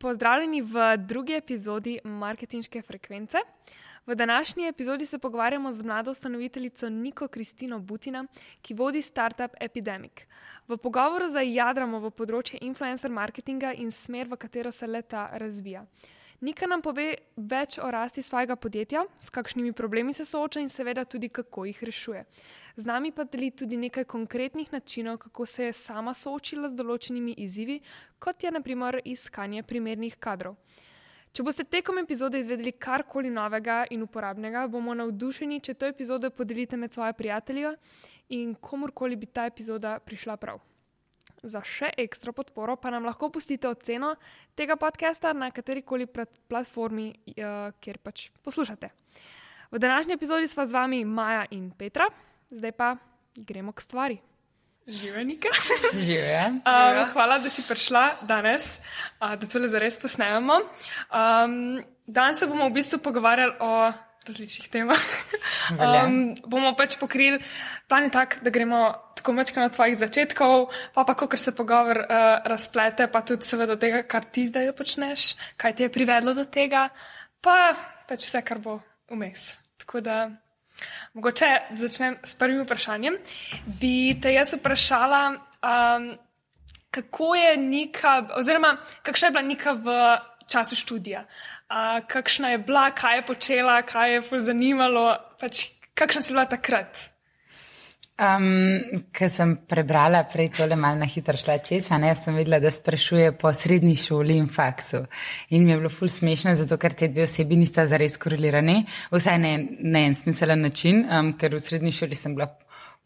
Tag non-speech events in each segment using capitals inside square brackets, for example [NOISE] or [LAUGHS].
Pozdravljeni v drugi epizodi Marketinške frekvence. V današnji epizodi se pogovarjamo z mlado ustanoviteljico Niko Kristino Butina, ki vodi startup Epidemic. V pogovoru zajadramo v področje influencer marketinga in smer, v katero se leta razvija. Nika nam pove več o rasti svojega podjetja, s kakšnimi problemi se sooča in seveda tudi kako jih rešuje. Z nami pa deli tudi nekaj konkretnih načinov, kako se je sama soočila z določenimi izzivi, kot je naprimer iskanje primernih kadrov. Če boste tekom epizode izvedeli karkoli novega in uporabnega, bomo navdušeni, če to epizodo podelite med svoje prijatelje in komorkoli bi ta epizoda prišla prav. Za še ekstra podporo pa nam lahko pustite oceno tega podcasta na kateri koli platformi, uh, kjer pač poslušate. V današnji epizodi sva z vami Maja in Petra, zdaj pa gremo k stvari. Živenika. [LAUGHS] Žive. Um, hvala, da si prišla danes, uh, da tole zares posnemo. Um, danes se bomo v bistvu pogovarjali o različnih temah. [LAUGHS] Um, bomo pač pokrili, plan je tak, da gremo tako mečkano od tvojih začetkov, pa pa kako se pogovor uh, razplete, pa tudi seveda tega, kar ti zdaj počneš, kaj te je privedlo do tega, pa pač vse, kar bo vmes. Tako da, mogoče začnem s prvim vprašanjem. Bi te jaz vprašala, um, kako je Nika, oziroma kakšna je bila Nika v času študija? Uh, kakšna je bila, kaj je počela, kaj je zanimalo, pač, kakšna si bila takrat? Um, Ker sem prebrala prej tole malo na hitro šla čez, a ne sem videla, da sprašuje po srednji šoli in faksu. In mi je bilo ful smešno, zato ker te dve osebi nista zares korelirani, vsaj ne na en smiselen način, um, ker v srednji šoli sem bila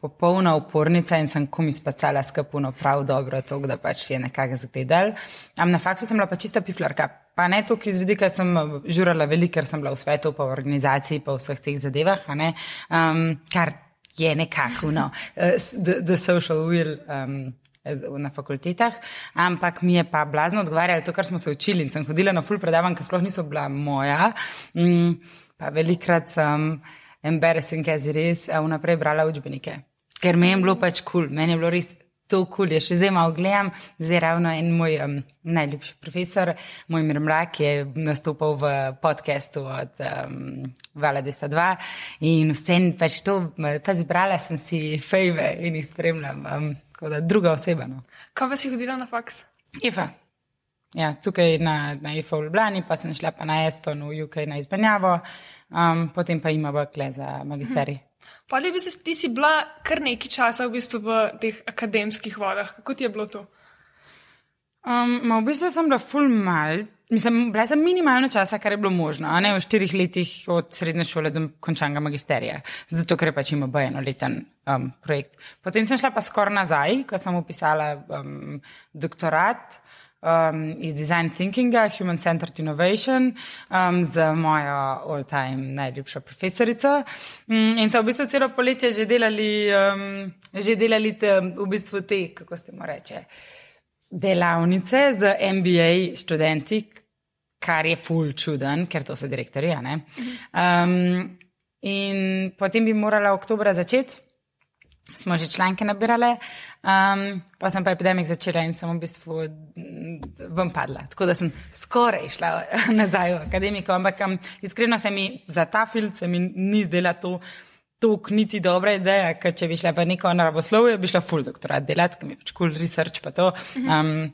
popolna upornica in sem komi spacala skapuno prav dobro, to, da pač je nekako zgledal. Um, na faksu sem bila pa čista piflarka. Pa ne toliko iz vidika, sem žurala veliko, ker sem bila v svetu, pa v organizaciji, pa v vseh teh zadevah, um, kar je nekako, no, the, the social will. Um, Na fakultetah, ampak mi je pa blazno odgovarjalo to, kar smo se učili. In sem hodila na full predavanj, ki sploh niso bila moja. Mm, pa velikrat sem, embarrassing, jaz res, vnaprej brala učbenike ker meni je bilo pač kul, cool. meni je bilo res to kul. Cool. Jaz še zdaj malo gledam, zdaj ravno en moj um, najljubši profesor, moj Mirmrak, je nastopal v podkastu od um, Vala 202 in vse en pač to, pač zbrala sem si fejve in jih spremljam, um, kot da druga oseba. No. Kaj pa si hodila na faks? Ifa. Ja, tukaj na, na IFO v Ljubljani, pa sem šla pa na Eston v UK na izmenjavo, um, potem pa ima v Kle za magisterij. Hm. Pa ali bi ti si bila kar nekaj časa v, bistvu v teh akademskih vodah? Kako ti je bilo to? Um, v bistvu sem bila full mal. Mislim, bila sem minimalno časa, kar je bilo možno, a ne v štirih letih od srednje šole do končanga magisterija, zato ker pač imel enoleten um, projekt. Potem sem šla pa skoraj nazaj, ko sem upisala um, doktorat um, iz Design Thinkinga, Human Centered Innovation, um, z mojo all-time najljubšo profesorico. Um, in so v bistvu celo poletje že delali, um, že delali te, v bistvu te, kako ste mu reče, delavnice z MBA študenti, kar je full čuden, ker to so direktori. Um, in potem bi morala oktobra začeti smo že članke nabirali, um, pa sem pa epidemik začela in sem v bistvu vam padla. Tako da sem skoraj šla [LAUGHS] nazaj v akademiko, ampak um, iskreno se mi za ta film se mi ni zdela to. To niti dobra ideja, ker če bi šla v neko naravoslovje, bi šla full doktorat delati, ki mi je pač cool research pa to. Um,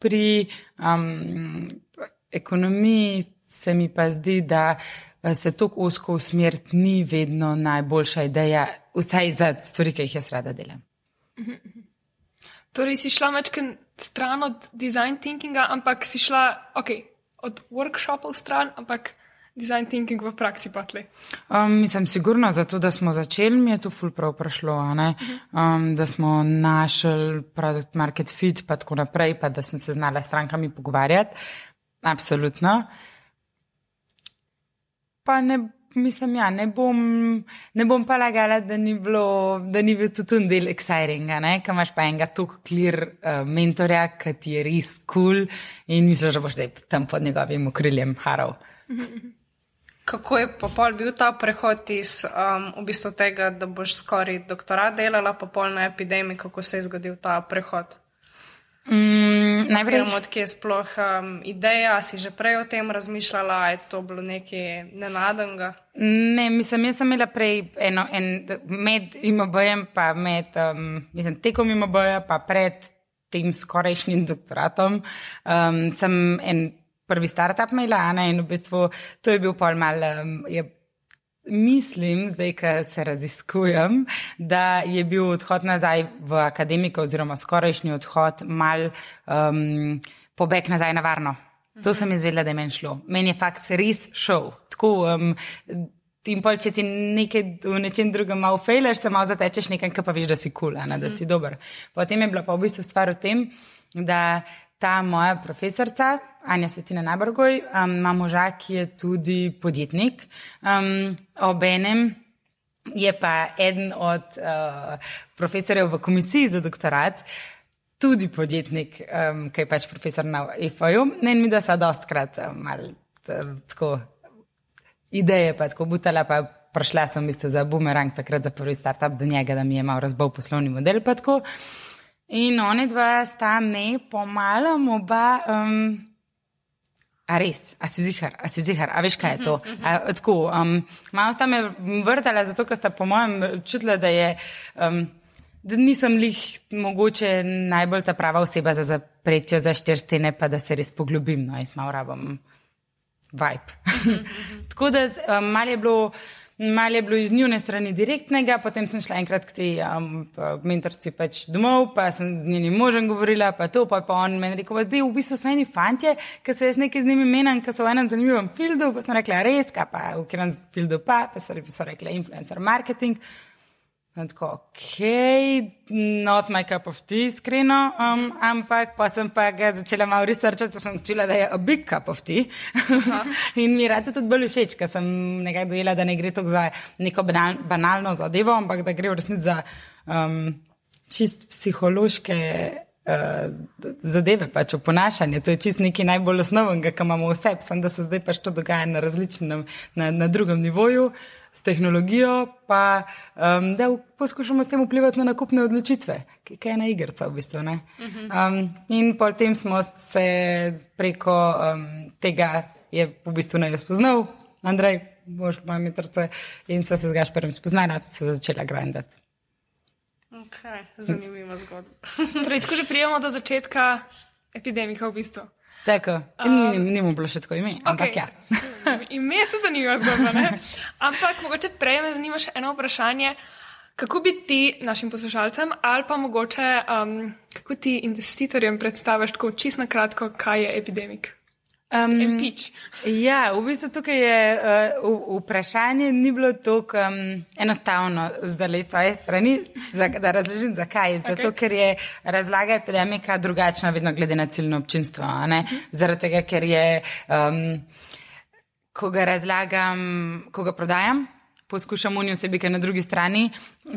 pri um, ekonomiji se mi pa zdi, da Eh, se tako osko usmeriti ni vedno najboljša ideja, vsaj za stvari, ki jih jaz rada delam. Torej, si šla večkrat stran od design thinkinga, ampak si šla okay, od workshopov stran, ampak design thinking v praksi patli. Um, mislim, sigurno zato, da smo začeli, mi je to ful prav prišlo, um, da smo našli produkt market fit, pa tako naprej, pa da sem se znala s strankami pogovarjati. Absolutno pa ne, mislim, ja, ne, bom, ne bom pa lagala, da ni, bilo, da ni bil tudi del excitinga, ker imaš pa enega tukaj klir uh, mentorja, ki ti je res kul cool in misliš, da boš tam pod njegovim okriljem harov. Kako je pa pol bil ta prehod iz um, v bistvu tega, da boš skoraj doktorat delala, pa pol na epidemiji, kako se je zgodil ta prehod? Mm, najprej, Najprej, odkje je sploh um, ideja, si že prej o tem razmišljala, je to bilo nekaj nenadnega? ne, mislim, jaz sem imela prej eno, en, med IMB-jem, pa med, um, mislim, tekom IMB-ja, pa pred tem skorajšnjim doktoratom, um, sem en prvi startup imela, a ne, in v bistvu to je bil pol mal, um, je Mislim, zdaj, ko se raziskujem, da je bil odhod nazaj v akademiko, oziroma skorajšnji odhod, mal um, pobeg nazaj na varno. To sem izvedela, da je meni šlo. Meni je faks res šel. Tako, um, in pol, če ti nekaj v nečem drugem malo fejlaš, se malo zatečeš nekaj, kar pa veš, da si kul, cool, da si dober. Potem je bila pa v bistvu stvar v tem, da ta moja profesorica, Anja Svetina Nabrgoj, um, ima moža, ki je tudi podjetnik. Um, Obenem je pa eden od uh, profesorjev v komisiji za doktorat. Tudi podjetnik, um, ki je pač profesor na EFO-ju, ne mi, da so dostkrat um, malo tako ideje, pa tako butala, pa prišla sem v bistvu za boomerang, takrat za prvi startup do njega, da mi je malo razbal poslovni model. In oni dva sta me pomalo oba. Um, A res, a si zihar, a si zihar, a veš kaj je to? A, tako, um, malo sta me vrtala, zato ker sta po mojem čutila, da, je, um, da nisem lih mogoče najbolj ta prava oseba za zapretje za štirstene, pa da se res poglobim, no, jaz malo rabim vibe. [LAUGHS] tako da um, malo je bilo. Mal je bilo iz njune strani direktnega, potem sem šla enkrat k tej um, mentorci pač domov, pa sem z njenim možem govorila, pa to, pa, pa on meni rekel, da v bistvu so eni fantje, ki se jaz nekaj z njimi menim, ki so v enem zanimivem fildu, pa sem rekla, res, pa v katerem fildu pa, pa so, so rekla influencer marketing. In tako, ok, not my cup of tea, iskreno, um, ampak pa sem pa ga začela malo researchati, če sem čula, da je a big cup of tea. [LAUGHS] in mi je rado tudi bolj všeč, ker sem nekaj dojela, da ne gre to za neko banal, banalno zadevo, ampak da gre v resnici za um, čist psihološke. Uh, zadeve, pač oponašanje, to je čist nekaj najbolj osnovnega, kar imamo vse, sem da se zdaj pač to dogaja na različnem, na, na drugem nivoju. Uh, s tehnologijo, pa um, da poskušamo s tem vplivati na nakupne odločitve, ki je ena igrica v bistvu. Um, in potem smo se preko um, tega, je v bistvu naj spoznal, Andrej, boš pa mi trce, in so se z Gašperjem spoznali, da so začela grindati. Okay, zanimiva zgodba. [LAUGHS] torej, tako že prijemo do začetka epidemije v bistvu. Tako, um, ni, ni mu bilo še tako ime, ampak okay. ja. [LAUGHS] ime je zanimivo zgodba. Ampak mogoče prej me zanima še eno vprašanje. Kako bi ti našim poslušalcem ali pa mogoče um, kako ti investitorjem predstaviš tako čisto kratko, kaj je epidemik? Um, ja, v bistvu tukaj je uh, vprašanje, ni bilo tako um, enostavno zdaj z tvoje strani, za, da razložim, zakaj. Okay. Zato, ker je razlaga epidemika drugačna, vedno glede na ciljno občinstvo. Zaradi tega, ker je, um, ko ga razlagam, ko ga prodajam poskušam uniju sebi, ki je na drugi strani,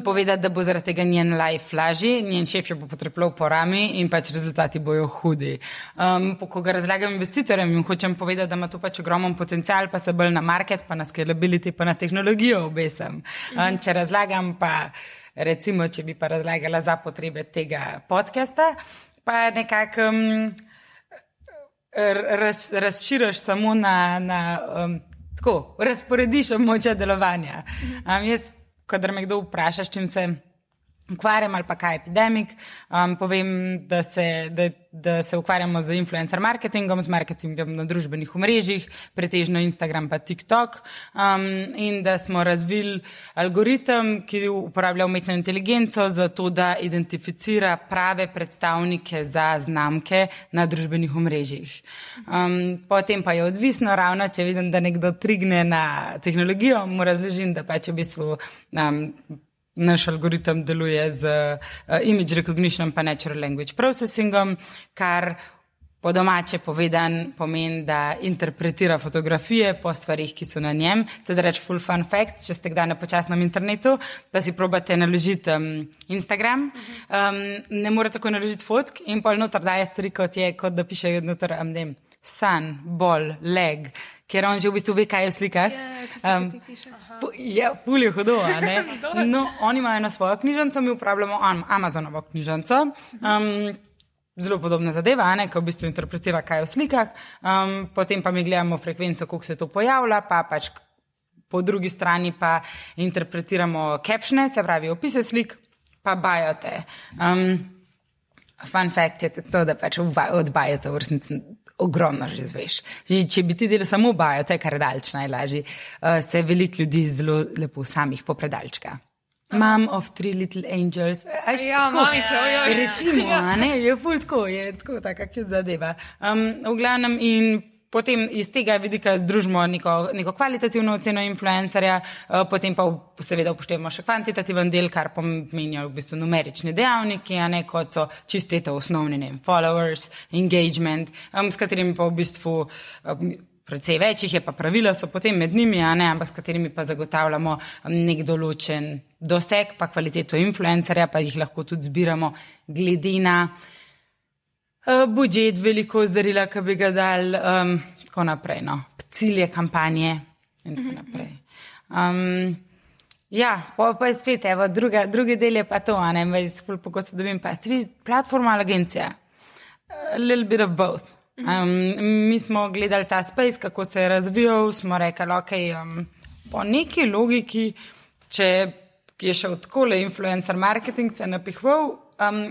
povedati, da bo zaradi tega njen life lažji, njen šef jo bo potrpel po rami in pač rezultati bojo hudi. Um, ko ga razlagam investitorjem in hočem povedati, da ima to pač ogromen potencial, pa se bolj na market, pa na scalability, pa na tehnologijo obesem. Um, če razlagam pa, recimo, če bi pa razlagala za potrebe tega podcasta, pa nekako. Um, Raz, razširiš samo na, na um, tako, razporediš moče delovanja. Um, jaz, kadar me kdo vpraša, s čim se ukvarjam ali pa kaj je epidemik, um, povem, da se, da, da se ukvarjamo z influencer marketingom, z marketingom na družbenih omrežjih, pretežno Instagram pa TikTok um, in da smo razvili algoritem, ki uporablja umetno inteligenco za to, da identificira prave predstavnike za znamke na družbenih omrežjih. Um, potem pa je odvisno ravno, če vidim, da nekdo trigne na tehnologijo, mu razložim, da pač v bistvu um, naš algoritem deluje z uh, image recognition pa natural language processingom, kar po domače povedan pomeni, da interpretira fotografije po stvarih, ki so na njem. To je reč full fun fact, če ste kdaj na počasnem internetu, pa si probate naložiti um, Instagram, um, ne morete tako naložiti fotk in pol noter daje stvari, kot je, kot da piše noter, um, ne vem, sun, bol, leg, ker on že v bistvu ve, kaj je v slikah. Ja, um, ja, pulje hudo. [LAUGHS] no, oni imajo na svojo knjižnico, mi uporabljamo Amazonovo knjižnico. Um, zelo podobna zadeva, ne, ki v bistvu interpretira, kaj je v slikah, um, potem pa mi gledamo frekvenco, koliko se to pojavlja, pa pač po drugi strani pa interpretiramo captione, se pravi opise slik, pa bajote. Um, fun fact je to, da pač od bajote v resnici ogromno že zveš. Če bi ti delal samo bajote, kar je daljč najlažje, uh, se veliko ljudi zelo lepo samih popredalčka. Mom of three little angels. Až, Ja, tako, mamica, ojoj. Recimo, a ne, je ful tako, je tako, taka kjut zadeva. Um, v glavnem in potem iz tega vidika združimo neko, neko kvalitativno oceno influencerja, uh, potem pa seveda upoštevamo še kvantitativen del, kar pomenijo v bistvu numerični dejavniki, a ne kot so čistete osnovni, ne vem, followers, engagement, s katerimi pa v bistvu Predvsej več jih je, pa pravila so potem med njimi, ne, ampak s katerimi pa zagotavljamo nek določen doseg, pa kvaliteto influencerja, pa jih lahko tudi zbiramo glede na uh, budžet, veliko zdarila, ki bi ga dal, um, tako naprej, no, cilje kampanje in tako naprej. Um, ja, pa, pa je spet, evo, druga, drugi del je pa to, a ne, veš, ful pogosto dobim, pa ste vi platforma ali agencija? A little bit of both. Um, mi smo gledali ta space, kako se je razvijal, smo rekli, ok, um, po neki logiki, če je šel tako le influencer marketing, se je napihoval, um,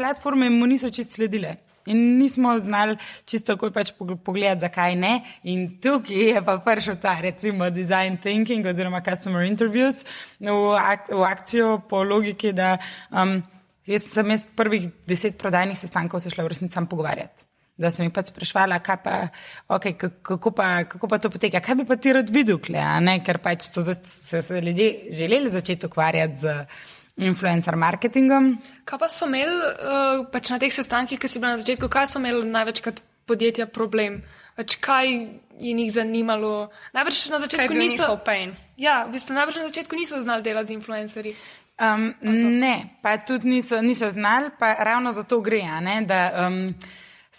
platforme mu niso čist sledile. In nismo znali čisto takoj pač pog- pogledati, zakaj ne. In tukaj je pa prišel ta, recimo, design thinking oziroma customer interviews v, ak v akcijo po logiki, da um, jaz sem jaz prvih deset prodajnih sestankov se šla v resnici sam pogovarjati. Da sem jih pač sprašvala, pa, okay, kako, pa, kako pa to poteka, kaj bi pa ti rad videl, kle, ker pač so se, se ljudje želeli začeti ukvarjati z influencer marketingom. Kaj pa so imeli uh, pač na teh sestankih, ki si bila na začetku, kaj so imeli največkrat podjetja problem? Pač kaj je njih zanimalo? Najbrž na začetku bil niso. Ja, v bistvu najbrž na začetku niso znali delati z influencerji. Um, ne, pa tudi niso, niso znali, pa ravno zato gre, ne, da um,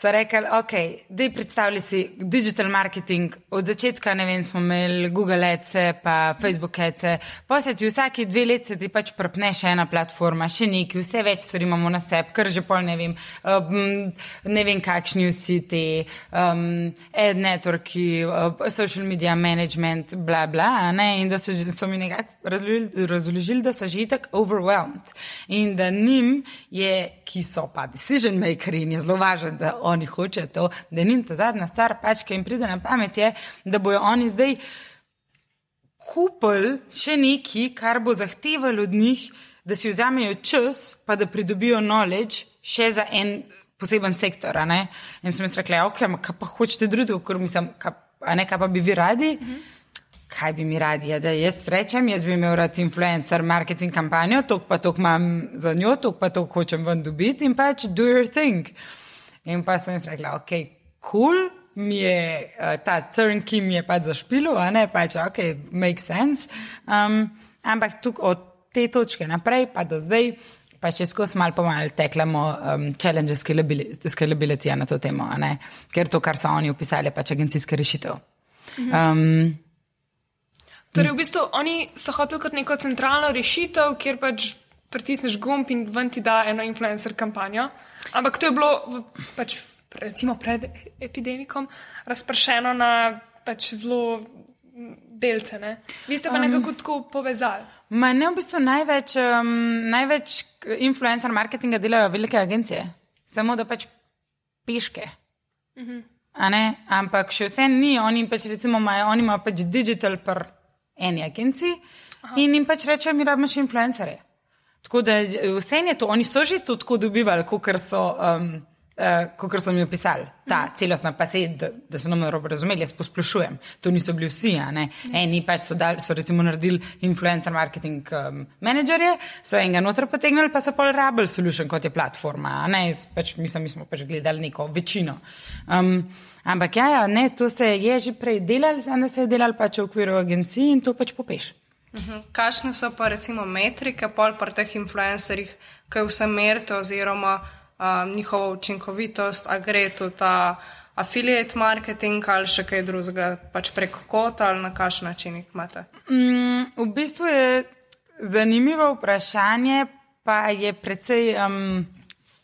so rekli, ok, da predstavljaj si digital marketing. Od začetka, ne vem, smo imeli Google Ads, pa Facebook Ads, pa se ti vsake dve leti se ti pač prpne še ena platforma, še neki, vse več stvari imamo na sebi, kar že pol ne vem, um, ne vem kakšni vsi ti um, ad networki, uh, social media management, bla bla, ne, in da so, so mi nekako razložili, razložili, da so že tako overwhelmed in da njim je, ki so pa decision makeri in je zelo važno, da oni hočejo to, da njim ta zadnja stvar pač, ki jim pride na pamet, je, da bojo oni zdaj kupili še nekaj, kar bo zahtevalo od njih, da si vzamejo čas, pa da pridobijo knowledge še za en poseben sektor. In sem jaz rekla, ok, ampak kaj pa hočete drugega, ker mislim, kaj, ne, kaj pa bi vi radi. Kaj bi mi radi, ja, da jaz rečem, jaz bi imel rad influencer marketing kampanjo, tok pa tok imam za njo, tok pa tok hočem ven dobiti in pač do your thing. In pa sem jaz rekla, ok, cool, mi je uh, ta turnkey mi je pač zašpilo, a ne pač, ok, make sense. Um, ampak tukaj od te točke naprej, pa do zdaj, pa še skozi malo po malo teklamo um, challenge scalability, na to temo, ker to, kar so oni opisali, je pač agencijska rešitev. Um, Torej, v bistvu oni so hoteli kot neko centralno rešitev, kjer pač pritisneš gumb in ven ti da eno influencer kampanjo. Ampak to je bilo v, pač, recimo pred epidemikom razpršeno na pač zelo delce. Ne? Vi ste pa um, nekako tako povezali. Ma ne, v bistvu največ, um, največ influencer marketinga delajo velike agencije, samo da pač peške. A Ne, ampak še vse ni, oni pač recimo imajo, oni imajo pač digital per eni agenciji in jim pač rečejo, mi rabimo še influencere. Tako da vse je to, oni so že to tako dobivali, kot so, um, uh, kot so mi opisali. Ta celostna, pa se, da, da so nam narobe razumeli, jaz posplošujem. To niso bili vsi, ne. Eni pač so, dal, so recimo naredili influencer marketing um, menedžerje, so enega noter potegnili, pa so pol rabel solution, kot je platforma, ne. Pač, mislim, mi smo pač gledali neko večino. Um, ampak ja, ja, ne, to se je že prej delali, zdaj se je delali pač v okviru agencij in to pač popeš. Mhm. Kakšne so pa recimo metrike pol pri teh influencerjih, kaj vse merite oziroma um, njihovo učinkovitost, a gre to ta affiliate marketing ali še kaj drugega, pač prek kota ali na kakšen način jih imate? Mm, v bistvu je zanimivo vprašanje, pa je precej um,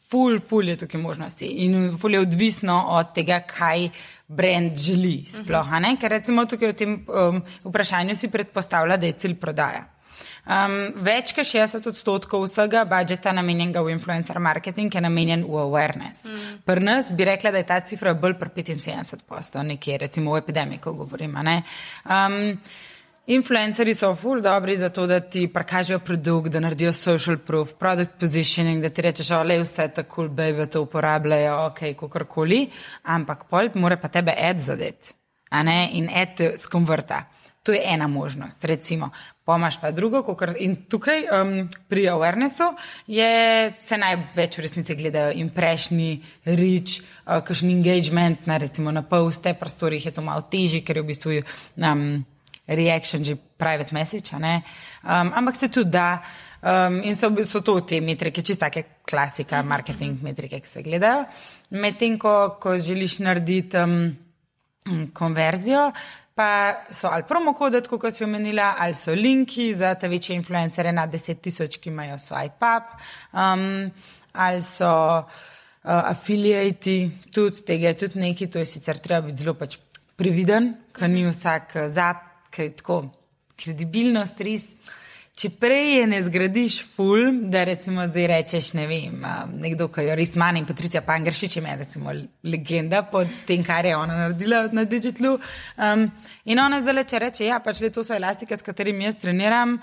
ful, ful je tukaj možnosti in ful je odvisno od tega, kaj brand želi sploh. a ne? Ker recimo tukaj v tem um, vprašanju si predpostavlja, da je cilj prodaja. Um, več kot 60 odstotkov vsega budžeta namenjenega v influencer marketing je namenjen v awareness. Mm. Pri nas bi rekla, da je ta cifra bolj pri 75 posto, nekje recimo v epidemiji, ko govorimo. Um, Influenceri so full dobri za to, da ti prikažejo produkt, da naredijo social proof, product positioning, da ti rečeš, ole, vse je tako cool, baby, to uporabljajo, ok, kakorkoli, ampak pol mora pa tebe ad zadeti, a ne, in ad skonvrta. To je ena možnost, recimo. Pomaž pa drugo, kukor, in tukaj um, pri awarenessu je se največ v resnici gledajo imprešni, reach, uh, kakšen engagement, na recimo na poste, prostorih je to malo težje, ker je v bistvu. Um, reaction, že private message, um, ampak se tudi da. Um, in so, so to te metrike, čisto take klasika, marketing metrike, ki se gledajo. Medtem, ko, ko želiš narediti um, konverzijo, pa so ali promokode, kot si omenila, ali so linki za te večje influencere na 10 tisoč, ki imajo swipe up, um, ali so uh, afiliati, tudi tega je tudi neki, to je sicer treba biti zelo pač previden, ker ni vsak uh, zap ki je tako kredibilnost, res. Če prej je ne zgradiš ful, da recimo zdaj rečeš, ne vem, nekdo, ki jo res manj in Patricija Pangršič je recimo legenda po tem, kar je ona naredila na digitalu. Um, in ona zdaj leče reče, ja, pač le to so elastike, s katerimi jaz treniram,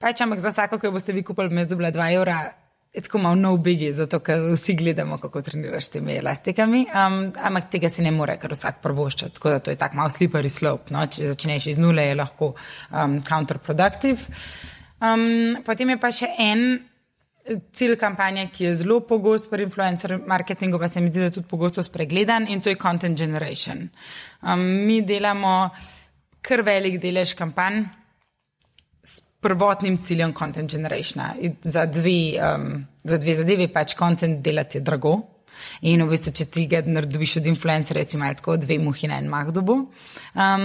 pač ampak za vsako, ki jo boste vi kupili, mi je zdobila 2 evra, je tako malo no bigi, zato ker vsi gledamo, kako treniraš s temi elastikami. Um, ampak tega si ne more, ker vsak prvošča. Tako da to je tako malo slippery slope. No? Če začneš iz nule, je lahko um, counterproductive. Um, potem je pa še en cilj kampanje, ki je zelo pogost pri influencer marketingu, pa se mi zdi, da je tudi pogosto spregledan in to je content generation. Um, mi delamo kar velik delež kampanj prvotnim ciljem content generationa. Za dve, um, za dve zadevi pač content delati je drago. In v bistvu, če ti ga narediš od influencerja, si imaš tako dve muhi na en mah dobu. Um,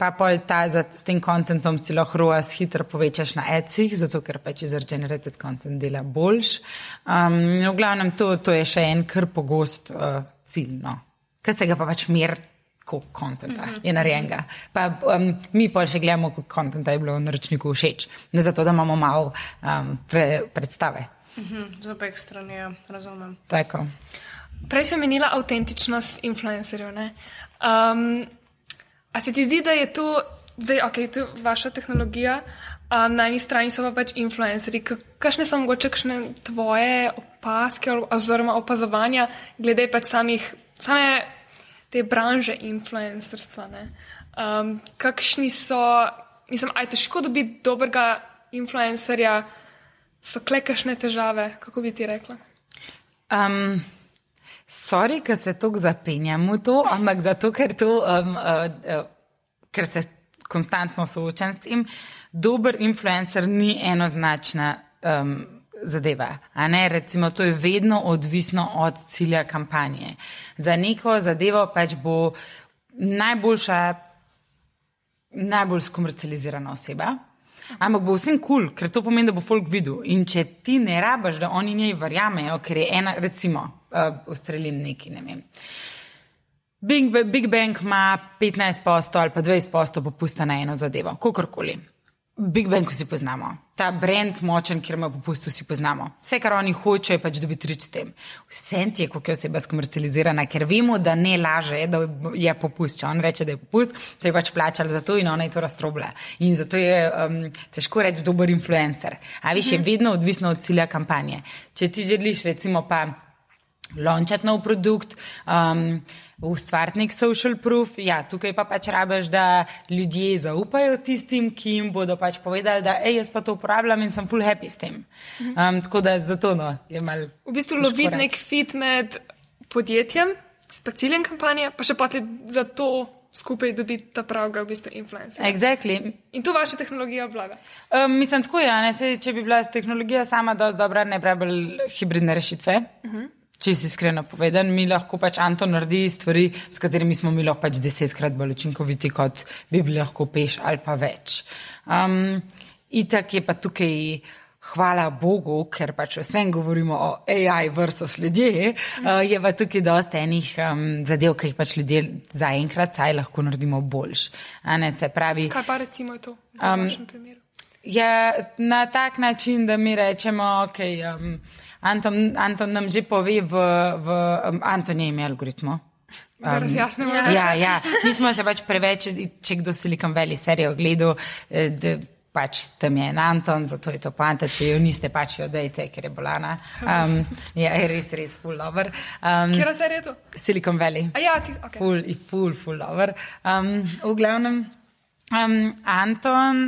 pa pol ta za, s tem kontentom si lahko ROAS hitro povečaš na etsih, zato ker pač user generated content dela boljš. Um, v glavnem, to, to je še en kar pogost uh, cilj. No. Kaj se ga pa pač meriti? Koliko konta je narejenega. Pa um, mi pa še gledamo, koliko konta je bilo v naročniku všeč, ne zato, da imamo malo um, pre, predstave. Mhm, z obeh strani, ja, razumem. Tako. Prej sem menila avtentičnost influencerjev. Um, a se ti zdi, da je to, da je okay, to vaša tehnologija, um, na eni strani so pa pač influencerji. Kakšne so mogoče kakšne tvoje opaske oziroma opazovanja glede pač samih, same te branže influencerstva. Um, kakšni so, mislim, aj težko dobiti dobrega influencerja, so klekašne težave, kako bi ti rekla? Um, sorry, ker se tako zapenjam v to, ampak zato, ker, to, um, uh, uh, ker se konstantno soočam s tem, dober influencer ni enoznačna. Um, zadeva. Recimo, to je vedno odvisno od cilja kampanje. Za neko zadevo pač bo najboljša, najbolj skomercializirana oseba. Ampak bo vsem kul, cool, ker to pomeni, da bo folk videl. In če ti ne rabaš, da oni njej verjamejo, ker je ena, recimo, uh, ustrelim neki, ne vem. Big, Big Bang ima 15% ali pa 20% popusta na eno zadevo, kakorkoli. Big Bang, ko si poznamo, ta brand močen, kjer ima popust, vsi poznamo. Vse, kar oni hočejo, je pač dobiti rič s tem. Vse ti je, kako je oseba skomercializirana, ker vemo, da ne laže, da je popust. Če on reče, da je popust, to je pač plačal za to in ona je to raztrobila. In zato je um, težko reči dober influencer. A viš, je mhm. vedno odvisno od cilja kampanje. Če ti želiš, recimo, pa lončati nov produkt. Um, ustvariti nek social proof. Ja, tukaj pa pač rabiš, da ljudje zaupajo tistim, ki jim bodo pač povedali, da ej, jaz pa to uporabljam in sem full happy s tem. Um, tako da zato no, je mal. V bistvu loviti nek fit med podjetjem, s ciljem kampanje, pa še potli za to. Skupaj dobiti ta pravega, v bistvu, influencer. Exactly. In tu vaša tehnologija vlada. Um, mislim, tako je. Ja, če bi bila tehnologija sama dovolj dobra, ne bi bila hibridne rešitve. Uh mhm. -huh. Če si iskreno povedan, mi lahko pač Anton naredi stvari, s katerimi smo mi lahko pač desetkrat bolj učinkoviti, kot bi bili lahko peš ali pa več. Um, itak je pa tukaj hvala Bogu, ker pač vsem govorimo o AI versus ljudje, uh, je pa tukaj dosta enih um, zadev, ki jih pač ljudje zaenkrat saj lahko naredimo boljš. Ne, pravi. Kaj pa recimo je to v Um, vašem primeru? Ja, na tak način, da mi rečemo, ok, um, Anton, Anton nam že pove v, v um, Anton je ime algoritmo. Da razjasnimo ja, ja, ja, mi smo se pač preveč, če kdo Silicon Valley serijo gledal, eh, da pač tam je en Anton, zato je to panta, če jo niste, pač jo dejte, ker je bolana. Um, ja, je res, res full lover. Um, Kjer serija je to? Silicon Valley. A ja, ti, ok. Ful, i ful, ful lover. Um, v glavnem, um, Anton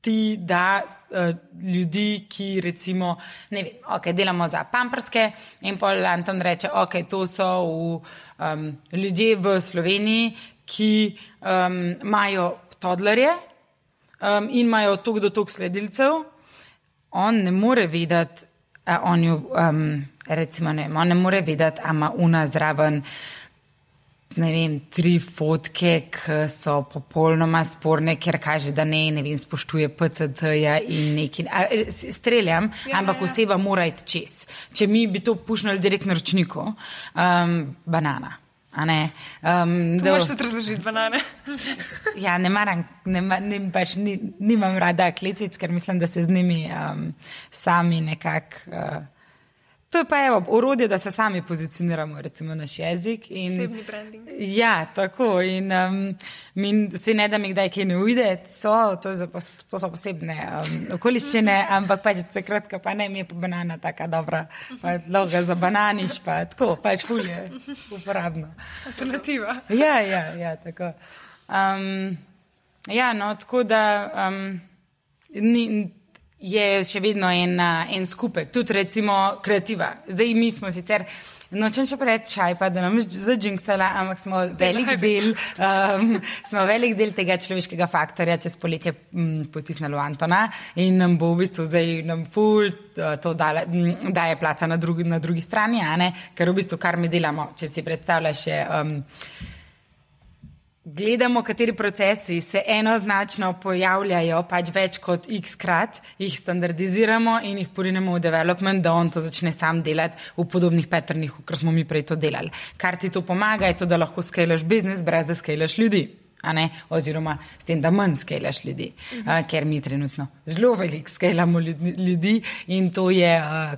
ti da uh, ljudi, ki recimo, ne vem, ok, delamo za pamperske in pol Anton reče, ok, to so v, um, ljudje v Sloveniji, ki um, imajo todlerje um, in imajo tok do tok sledilcev. On ne more vedeti, a on jo, um, recimo, ne, on ne more vedeti, a ima una zraven ne vem, tri fotke, ki so popolnoma sporne, ker kaže, da ne, ne vem, spoštuje PCT-ja in neki. a, s- Streljam, Ja, ampak ja, ja. oseba mora iti čez. Če mi bi to pušnili direktno na ročniku, um, banana. a Ne, um, da- moraš se razložiti, banane. [LAUGHS] Ja, ne maram, ne, ne, pač ni, nimam rada kletvic, ker mislim, da se z njimi um, sami nekako. Uh, to je pa evo, orodje, da se sami pozicioniramo, recimo naš jezik. In, Osebni branding. Ja, tako. In um, mi se ne da mi kdaj kaj ne ujde, so, to, za to so posebne um, okoliščine, [LAUGHS] ampak pač takrat, pa ne, mi je pa banana taka dobra, pa loga za bananiš, pa tako, pač fulje, uporabno. Alternativa. Ja, ja, ja tako. Um, ja, no, tako da um, ni, je še vedno en, en skupek, tudi recimo kreativa. Zdaj mi smo sicer. Nočem še preveč šajpa, da nam je zađinksala, ampak smo velik del, um, smo velik del tega človeškega faktorja čez poletje um, potisnili v Antona in nam bo v bistvu zdaj nam ful uh, to dale, m, daje placa na drugi, na drugi strani, ker v bistvu kar mi delamo, če si predstavljaš, je. Um, gledamo, kateri procesi se enoznačno pojavljajo, pač več kot x krat, jih standardiziramo in jih porinemo v development, da on to začne sam delati v podobnih paternih, kot smo mi prej to delali. Kar ti to pomaga, je to, da lahko skalaš biznis, brez da skalaš ljudi. a ne, Oziroma, s tem, da manj skalaš ljudi, uh, ker mi trenutno zelo veliko skalamo ljudi, ljudi in to je uh,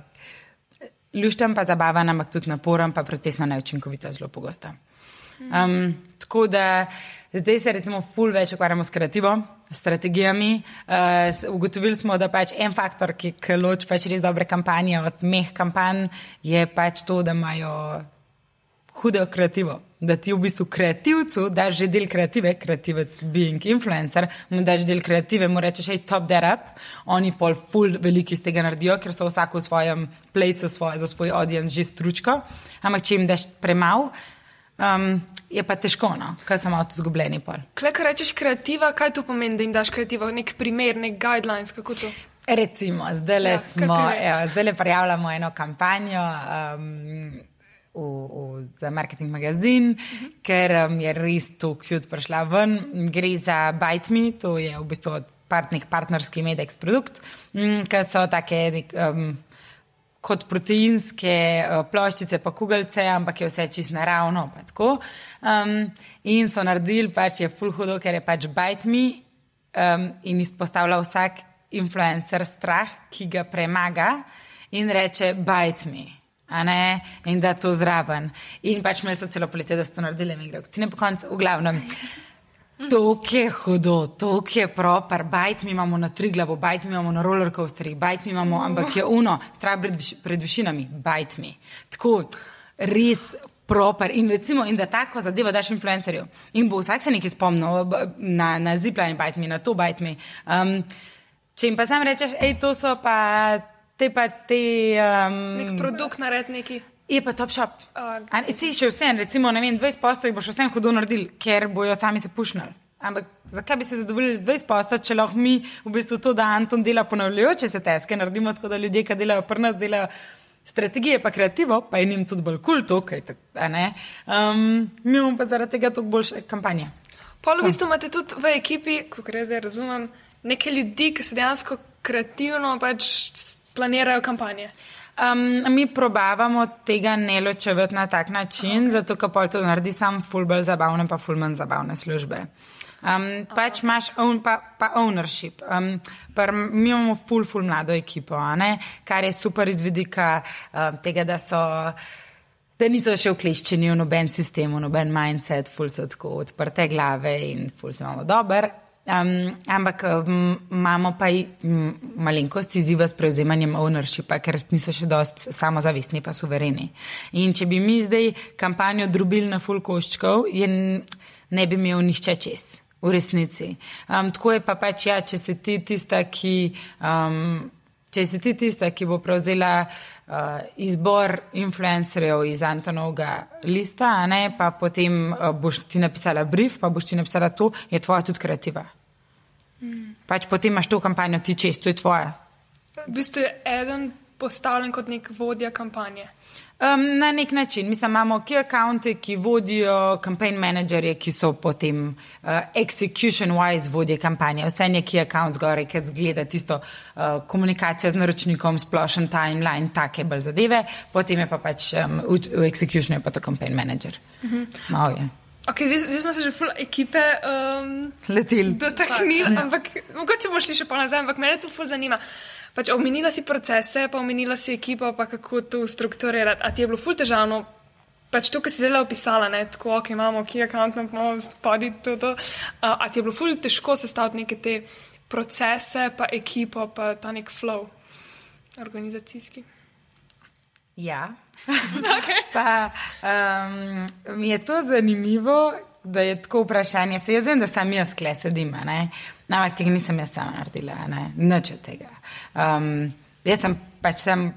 lušten, pa zabaven, ampak tudi naporen, pa procesno neučinkovito zelo pogosto. Um, tako da zdaj se recimo ful več ukvarjamo s kreativo, strategijami. Uh, ugotovili smo, da pač en faktor, ki, ki loči pač res dobre kampanje od meh kampanj, je pač to, da imajo hudo kreativo. Da ti v bistvu kreativcu daš že del kreative, kreativec being influencer, mu daš del kreative, mu rečeš, hej, top that up, oni pol full veliki iz tega naredijo, ker so vsak v svojem placeu svoje, za svoj audience že stručko, ampak če jim daš premal, um, je pa težko, no, ker so malo zgubljeni pol. Klej, ko rečeš kreativa, kaj to pomeni, da jim daš kreativo? Nek primer, nek guidelines, kako to? Recimo, zdaj le Ja, smo, zdaj le prijavljamo eno kampanjo um, v, v, za marketing magazin, uh -huh. ker um, je res to cute prišla ven. Gre za Bite Me, to je v bistvu partnik, partnerski Medex produkt, um, ki so take. nek, Um, kot proteinske uh, ploščice, pa kugalce, ampak je vse čist naravno. Um, in so naredili, pač je full hudo, ker je pač bite me um, in izpostavlja vsak influencer strah, ki ga premaga in reče bite me. Ne, in da to zraven. In pač imeli so celo poletje, da so to naredili, mi gre, ne po koncu, v glavnem. To je hudo, to je proper, bajt mi imamo na tri glavo, bajt mi imamo na rollercoasterjih, bajt mi imamo, ampak je uno, strah pred, pred višinami, bajt mi. Tako, res proper. In recimo, in da tako zadevo daš influencerju. In bo vsak se nekaj spomnil na, na zipline, bajt mi, na to bajt mi. Um, če jim pa znam rečeš, hej, to so pa te pa te. Um, Nek produkt nared neki. Je pa top shop. A- A, si še vse, recimo, ne vem, 20 postov jih boš vse hudo naredil, ker bojo sami se pušnili. Ampak zakaj bi se zadovoljili z 20 postov, če lahko mi v bistvu to, da Anton dela ponavljajoče se teske, naredimo tako, da ljudje, ki delajo pri nas, delajo strategije, pa kreativo, pa je njim tudi bolj kul, cool, to, kaj tak, a ne. Um, mi imamo pa zaradi tega toliko boljše kampanje. Pol v bistvu imate tudi v ekipi, kot jaz zdaj razumem, neke ljudi, ki se dejansko kreativno pač planirajo kampanje. Um, mi probavamo tega ne ločevati na tak način, okay. zato ker pa to naredi sam ful bolj zabavne, pa ful manj zabavne službe. Um, pač imaš own, pa, pa ownership. Um, pa mi imamo ful, ful mlado ekipo, kar je super iz vidika um, tega, da so. Da niso še vkleščeni v noben sistem, v noben mindset, ful so tako odprte glave in ful se imamo dober. Um, ampak um, imamo pa um, malenkost izziva s prevzemanjem ownershipa, ker niso še dost samozavestni pa suvereni. In če bi mi zdaj kampanjo drobili na full koščkov, je ne bi imel nihče čez. V resnici. Um, tako je pa pač, ja, če si ti tista, ki, um, če si ti tista, ki bo prevzela uh, izbor influencerjev iz Antonovega lista, ne, pa potem uh, boš ti napisala brief, pa boš ti napisala to, je tvoja tudi kreativa. Mm. Pač potem imaš to kampanjo ti čez, to je tvoja. V bistvu je eden postavljen kot nek vodja kampanje. Um, na nek način. Mislim, imamo key accounte, ki vodijo campaign managerje, ki so potem uh, execution-wise vodje kampanje. Vse je key account zgoraj, ki gleda tisto uh, komunikacijo z naročnikom, splošen timeline, take bolj zadeve. Potem je pa pač um, v, v executionu je pa to campaign manager. Uh -huh. Malo je. Okay, zdaj, zdaj smo se že full ekipe um, leteli. Dotaknili, ampak mogoče bomo šli še pa nazaj, ampak mene to full zanima. Pač omenila si procese, pa omenila si ekipo, pa kako to strukturirati. A ti je bilo full težavno? Pač to, kar si zdaj opisala, ne, tako, ok, imamo key account, imamo spadi to, to. A, a ti je bilo full težko sestaviti neke te procese, pa ekipo, pa ta nek flow organizacijski? Ja. [LAUGHS] okay. pa, um, mi je to zanimivo, da je tako vprašanje. Se jaz vem, da sem jaz kle sedim, ampak tega nisem jaz sama naredila, nič od tega. Um, jaz sem pač sem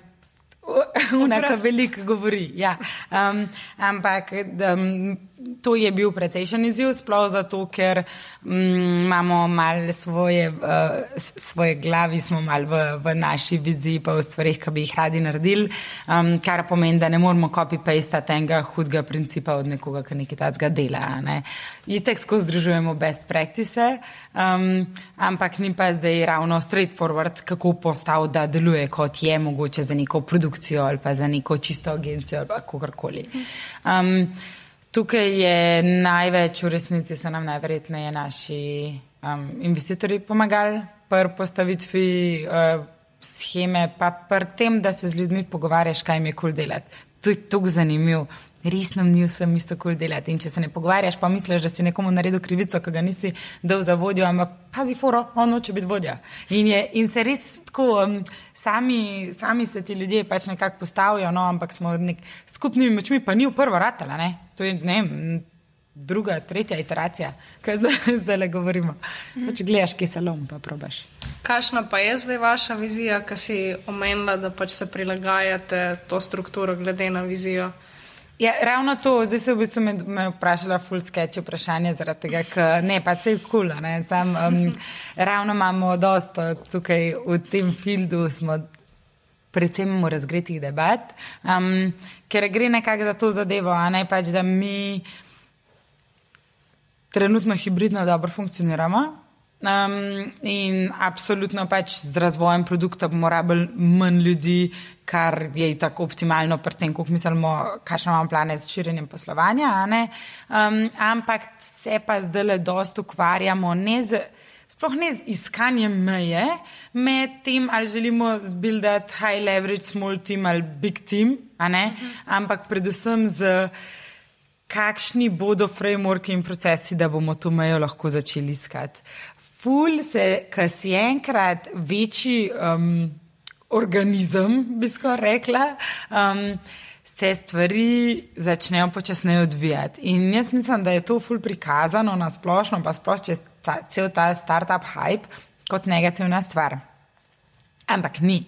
Unaka [LAUGHS] veliko govori. Ja. Um, ampak um, to je bil precejšen izziv, sploh zato, ker um, imamo malo svoje, uh, svoje glavi, smo malo v, v naši viziji, pa v stvarih, ki bi jih radi naredili, um, kar pomeni, da ne moramo copy-paste tega hudega principa od nekoga, ki nekaj takega dela. Ne. Itek skozi združujemo best practice, um, ampak ni pa zdaj ravno straightforward, kako postav, da deluje kot je mogoče za neko produkcijo ali pa za neko čisto agencijo ali kakorkoli. Um, tukaj je največ, v resnici so nam najverjetneje naši um, investitorji pomagali pri postavitvi uh, scheme, pa pri tem, da se z ljudmi pogovarjaš, kaj jim je kul cool delati. To je tako zanimivo res nam ni vsem isto kul cool delati. In če se ne pogovarjaš, pa misliš, da si nekomu naredil krivico, ki ga nisi dal za vodjo, ampak pazi, foro, on noče biti vodja. In, je, in se res tako, um, sami, sami se ti ljudje pač nekako postavijo, no, ampak smo nek, skupnimi močmi, pa ni v prvo ratela. Ne? To je ne. Druga, tretja iteracija, kaj zdaj, [LAUGHS] zdaj le govorimo. Pač gledaš, ki se lom, pa probaš. Kakšna pa je zdaj vaša vizija, ki si omenila, da pač se prilagajate to strukturo glede na vizijo? Ja, ravno to, zdaj se v bistvu me, me vprašala full sketch vprašanje, zaradi tega, ker ne, pa se je kul, cool, ne, sam um, [LAUGHS] ravno imamo dosta tukaj v tem fildu, smo predvsem v razgretih debat, um, ker gre nekako za to zadevo, a ne pač, da mi trenutno hibridno dobro funkcioniramo, Um, in absolutno pač z razvojem produkta bomo rabili manj ljudi, kar je tako optimalno pri tem, kako mislimo, kakšne imamo plane z širjenjem poslovanja. Um, ampak se pa zdaj le dost ukvarjamo ne z. Sploh ne z iskanjem meje med tem, ali želimo zbuildati high leverage, small team ali big team, -huh. ampak predvsem z kakšni bodo frameworki in procesi, da bomo to mejo lahko začeli iskati ful se, kar si enkrat večji um, organizem, bi skoraj rekla, um, se stvari začnejo počasneje odvijati. In jaz mislim, da je to ful prikazano na splošno, pa sploh čez ta, cel ta startup hype kot negativna stvar. Ampak ni.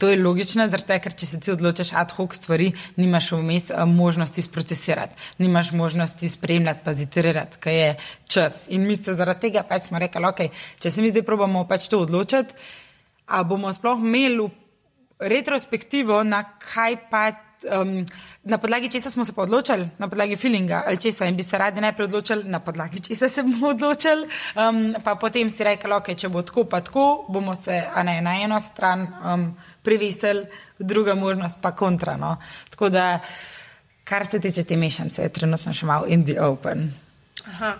To je logično, zato, ker če se ti odločiš ad hoc stvari, nimaš vmes eh, možnosti sprocesirati, nimaš možnosti spremljati, pa ziterirati, kaj je čas. In mi se zaradi tega pač smo rekli, ok, če se mi zdaj probamo pač to odločiti, a bomo sploh imeli retrospektivo, na kaj pa um, na podlagi česa smo se odločili, na podlagi feelinga ali česa in bi se radi najprej odločili, na podlagi česa se bomo odločili, um, pa potem si rekli, ok, če bo tako, pa tako, bomo se ne, na eno stran um, priveseli, druga možnost pa kontra. No. Tako da, kar se tiče te mešanice, je trenutno še malo in the open. Aha.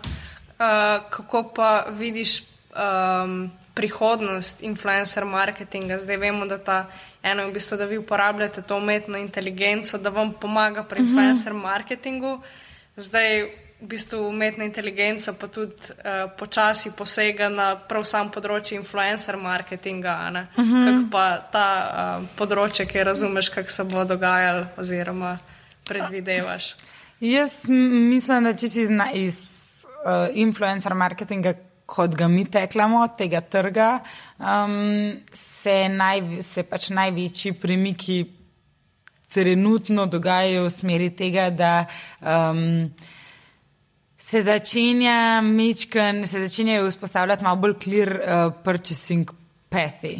Uh, kako pa vidiš um, prihodnost influencer marketinga? Zdaj vemo, da ta eno je v bistvu, da vi uporabljate to umetno inteligenco, da vam pomaga pri mhm. influencer marketingu. Zdaj v bistvu umetna inteligenca pa tudi uh, počasi posega na prav sam področje influencer marketinga. Uh -huh. Kako pa ta uh, področje, ki razumeš, kako se bo dogajalo oziroma predvidevaš? Jaz mislim, da če si zna iz uh, influencer marketinga, kot ga mi teklamo, tega trga, um, se, naj, se pač največji premiki trenutno dogajajo v smeri tega, da um, se začenja mečken, se začenjajo vzpostavljati malo bolj clear uh, purchasing pethi.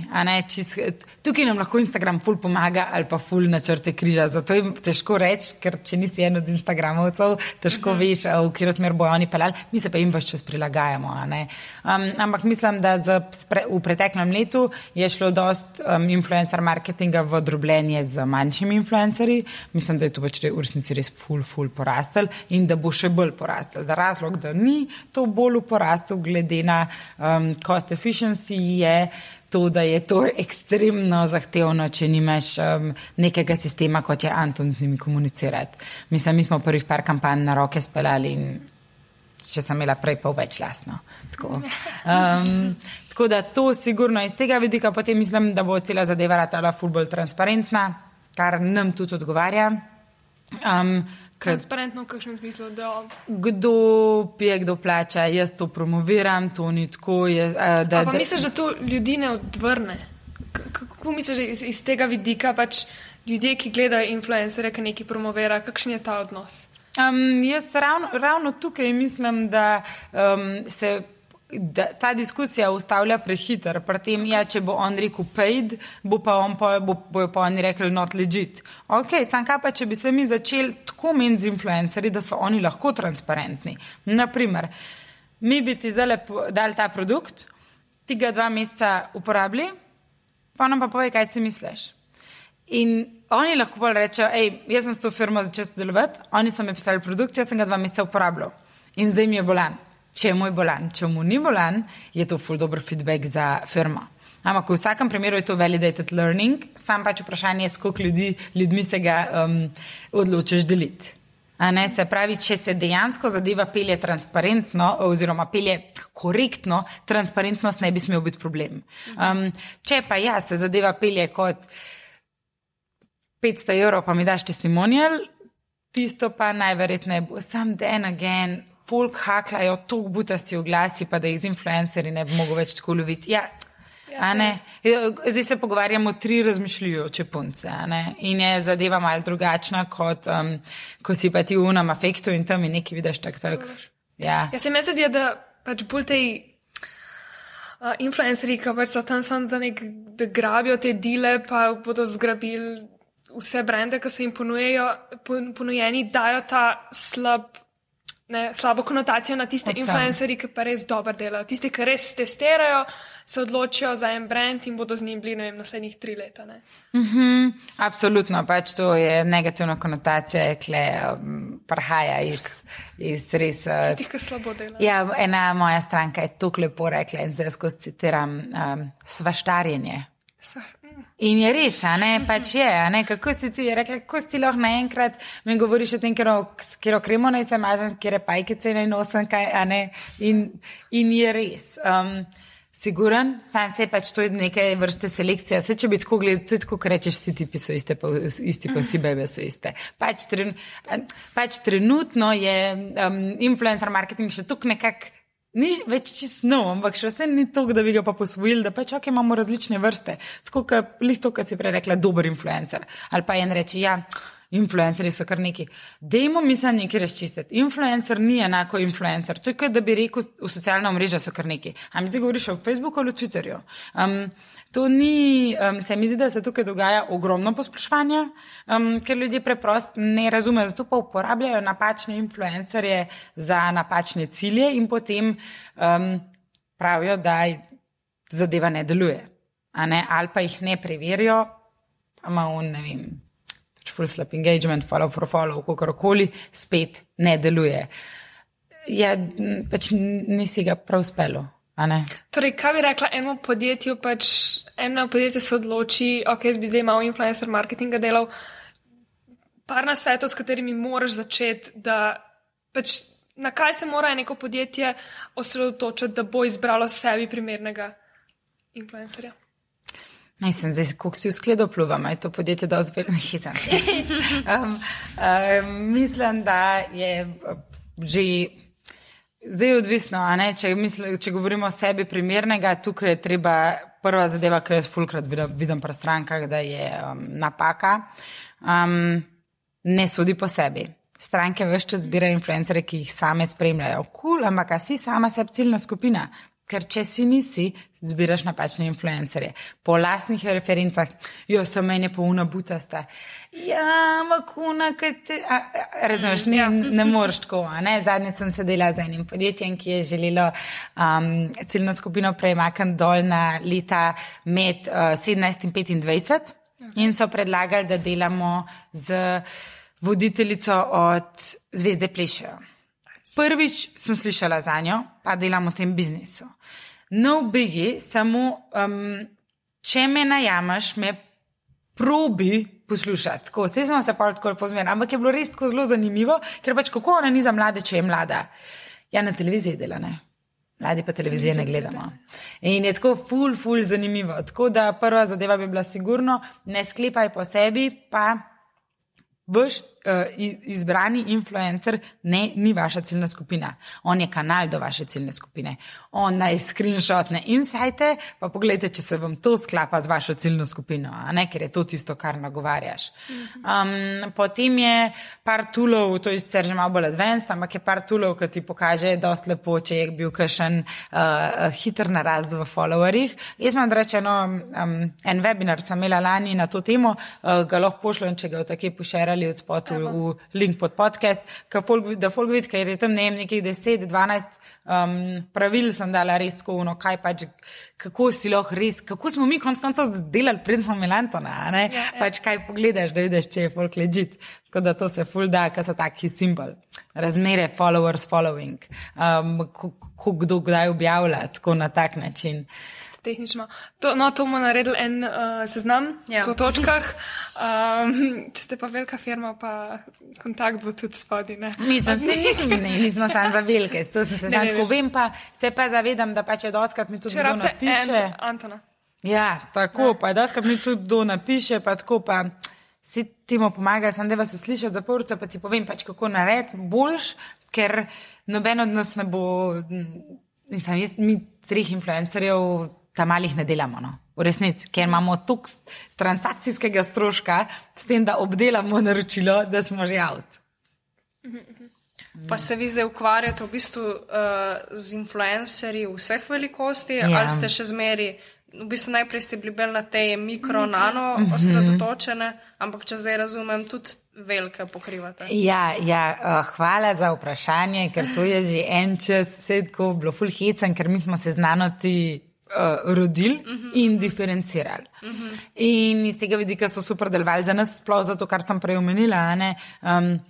Tukaj nam lahko Instagram ful pomaga ali pa ful načrte križa. Zato je težko reči, ker če nisi en od Instagramovcev, težko uh mhm. -huh. veš, v katero smer bojo oni pelali, mi se pa jim vse čas prilagajamo. Um, ampak mislim, da spre, v preteklem letu je šlo dost um, influencer marketinga v drobljenje z manjšimi influencerji. Mislim, da je to pač v resnici res ful, ful porastel in da bo še bolj porastel. Da razlog, da ni to bolj porastel glede na um, cost efficiency je to, da je to ekstremno zahtevno, če nimaš um, nekega sistema, kot je Anton z njimi komunicirati. Mislim, mi smo prvih par kampanj na roke speljali in če sem imela prej pa več lasno. Tako. Um, tako da to sigurno iz tega vidika potem mislim, da bo cela zadeva ratala fulbol transparentna, kar nam tudi odgovarja. Um, Transparentno, v kakšnem smislu, da. Kdo pije, kdo plača, jaz to promoviram, to ni tako. Je, uh, da, da, misliš, da to ljudi ne odvrne? Kako misliš, da iz, iz tega vidika pač ljudje, ki gledajo influencere, ki nekaj promovira, kakšen je ta odnos? Um, jaz ravno, ravno tukaj mislim, da um, se da ta diskusija ustavlja prehiter. Pri tem, ja, če bo on rekel paid, bo pa on pa, bo, bojo pa oni rekli not legit. Ok, sam kaj pa, če bi se mi začeli tako meniti z influencerji, da so oni lahko transparentni. Naprimer, mi bi ti zdaj dali ta produkt, ti ga dva meseca uporabili, pa nam pa povej, kaj si misliš. In oni lahko pa rečejo, hej, jaz sem s to firmo začel sodelovati, oni so mi pisali produkt, jaz sem ga dva meseca uporabljal in zdaj mi je bolan če je moj bolan. Če mu ni bolan, je to ful dobr feedback za firmo. Ampak v vsakem primeru je to validated learning, sam pač vprašanje je, koliko ljudi, ljudmi se ga um, odločiš deliti. Ne, se pravi, če se dejansko zadeva pelje transparentno, oziroma pelje korektno, transparentnost ne bi smel biti problem. Um, če pa ja, se zadeva pelje kot 500 evrov, pa mi daš testimonial, tisto pa najverjetneje bo sam den again, folk haklajo, tako butasti v glasi, pa da jih z influencerji ne bi mogel več tako loviti. Ja. Ja, Zdaj se pogovarjamo tri razmišljujoče punce in je zadeva malo drugačna, kot um, ko si pa ti v unem afektu in tam je nekaj vidiš tak. tak. Ja. ja, se mi zdi, da pač bolj te uh, influencerji, ki pač so tam samo, da, da grabijo te dele, pa bodo zgrabili vse brende, ki so jim ponujejo, ponujeni, dajo ta slab ne, slabo konotacijo na tiste influencerje, ki pa res dobro delajo. Tisti, ki res testirajo, se odločijo za en brand in bodo z njim bili vem, naslednjih tri leta. Mm -hmm, absolutno, pač to je negativna konotacija, ki um, prihaja iz, iz res. Uh, Tistih, ki slabo delajo. Ja, ena moja stranka je tukaj lepo rekla in zdaj skozi citiram: um, svaštarjenje. Sva. In je res, ne, pač je, ne, kako si ti rekel, kako si ti lahko naenkrat mi govoriš o tem, ker okremo naj se mažem, ker je pajkice naj nosim, kaj, ne, in, in je res. Um, Siguren, sam se pač to je nekaj vrste selekcija. Se če bi tako gledal, tudi ko rečeš, vsi ti so iste, pa, isti pa vsi bebe so iste. Pač, tren, pač trenutno je um, influencer marketing še tukaj nekako Ni več čisto ampak še vse ni to, da bi ga pa posvojili, da pač okay, imamo različne vrste. Tako kot to, kar si prej rekla, dober influencer. Ali pa en reče, ja, influencerji so kar neki. Dajmo mi se nekaj razčistiti. Influencer ni enako influencer. To je kot da bi rekel, v socialna mreža so kar neki. A mi zdaj govoriš o Facebooku ali Twitterju? Um, to ni, um, se mi zdi, da se tukaj dogaja ogromno posploševanja, um, ker ljudje preprosto ne razumejo, zato pa uporabljajo napačne influencerje za napačne cilje in potem um, pravijo, da zadeva ne deluje. Ne? Ali pa jih ne preverijo, pa ima on, ne vem, pač full slap engagement, follow for follow, kakorkoli, spet ne deluje. Ja, pač nisi ga prav spelo. Torej, kaj bi rekla enemu podjetju? Pač eno podjetje se odloči, ok, jaz bi zdaj malo influencer marketinga delal. Par na svetu, s katerimi moraš začeti, da pač na kaj se mora neko podjetje osredotočiti, da bo izbralo sebi primernega influencerja. Naj sem zdaj, kako si v skledu pluvam, je to podjetje da ozveljno hitam. um, um, mislim, da je že zdaj odvisno, če, misli, če govorimo o sebi primernega, tukaj je treba prva zadeva, ki jo jaz fulkrat vidim, pri strankah, da je um, napaka, um, ne sodi po sebi. Stranke več čas zbirajo influencere, ki jih same spremljajo. Kul, cool, ampak si sama sebi ciljna skupina. Ker če si nisi, zbiraš napačne influencerje. Po lastnih referencah, jo so meni polna butasta. Ja, makuna, kaj te. Razumeš, ne, ne moreš tako. Zadnjič sem sedela z enim podjetjem, ki je želelo um, ciljno skupino premakniti dol na leta med uh, 17 in 25 in so predlagali, da delamo z voditeljico od Zvezde Plešejo. Prvič sem slišala za njo, pa delam v tem biznisu. No, bigi, samo um, če me najamaš, me probi poslušati. Tako, vse smo se pa tako pozmeni, ampak je bilo res tako zelo zanimivo, ker pač kako ona ni za mlade, če je mlada. Ja, na televiziji dela ne. Mladi pa televizije ne gledamo. In je tako ful, ful zanimivo. Tako da prva zadeva bi bila sigurno, ne sklepaj po sebi, pa boš izbrani influencer ne, ni vaša ciljna skupina. On je kanal do vaše ciljne skupine. On naj screenshotne insajte, pa pogledajte, če se vam to sklapa z vašo ciljno skupino, ne, ker je to tisto, kar nagovarjaš. Um, potem je par tulov, to je sicer že malo bolj advanced, ampak je par tulov, ki ti pokaže dost lepo, če je bil kakšen uh, hiter naraz v followerjih. Jaz imam rečeno, um, en webinar sem imela lani na to temo, uh, ga lahko pošljem, če ga v takej pošerali od spod v, v link pod podcast, folk, da folk vidi, ker je tam ne vem, nekih 10, 12 um, pravil sem dala res tako, no, kaj pač, kako si lahko res, kako smo mi konc koncev delali, preden smo Milantona, ne, ja, ja. pač kaj pogledaš, da vidiš, če je folk ležit. Tako da to se ful da, ker so taki simbol. Razmere, followers, following, um, kako kdo kdaj objavlja, tako na tak način tehnično. To, no, to bomo naredili en uh, seznam ja. po točkah. Um, če ste pa velika firma, pa kontakt bo tudi spodaj. Mi smo se nismo, ne, nismo samo za velike, to sem se znam tako vem, pa se pa zavedam, da pa če doskrat mi tudi kdo napiše. Antona. Ja, tako, ne. pa doskrat mi tudi kdo napiše, pa tako pa. Si ti mu pomaga, sem da vas slišiš za porce, pa ti povem pač, kako narediti boljš, ker noben od nas ne bo, nisem jaz, mi treh influencerjev tam malih ne delamo. No? V resnici, ker imamo toliko transakcijskega stroška, s tem, da obdelamo naročilo, da smo že avt. Pa se vi zdaj ukvarjate v bistvu uh, z influencerji vseh velikosti, ja. ali ste še zmeri, v bistvu najprej ste bili bolj na te mikro, nano mhm. osredotočene, ampak če zdaj razumem, tudi velike pokrivate. Ja, ja uh, hvala za vprašanje, ker to je že en čas, vse tako bilo fulhecen, ker mi smo se znanoti uh, rodili uh -huh. in diferencirali. Uh -huh. In iz tega vidika so super delovali za nas, sploh zato, kar sem prej omenila. Um,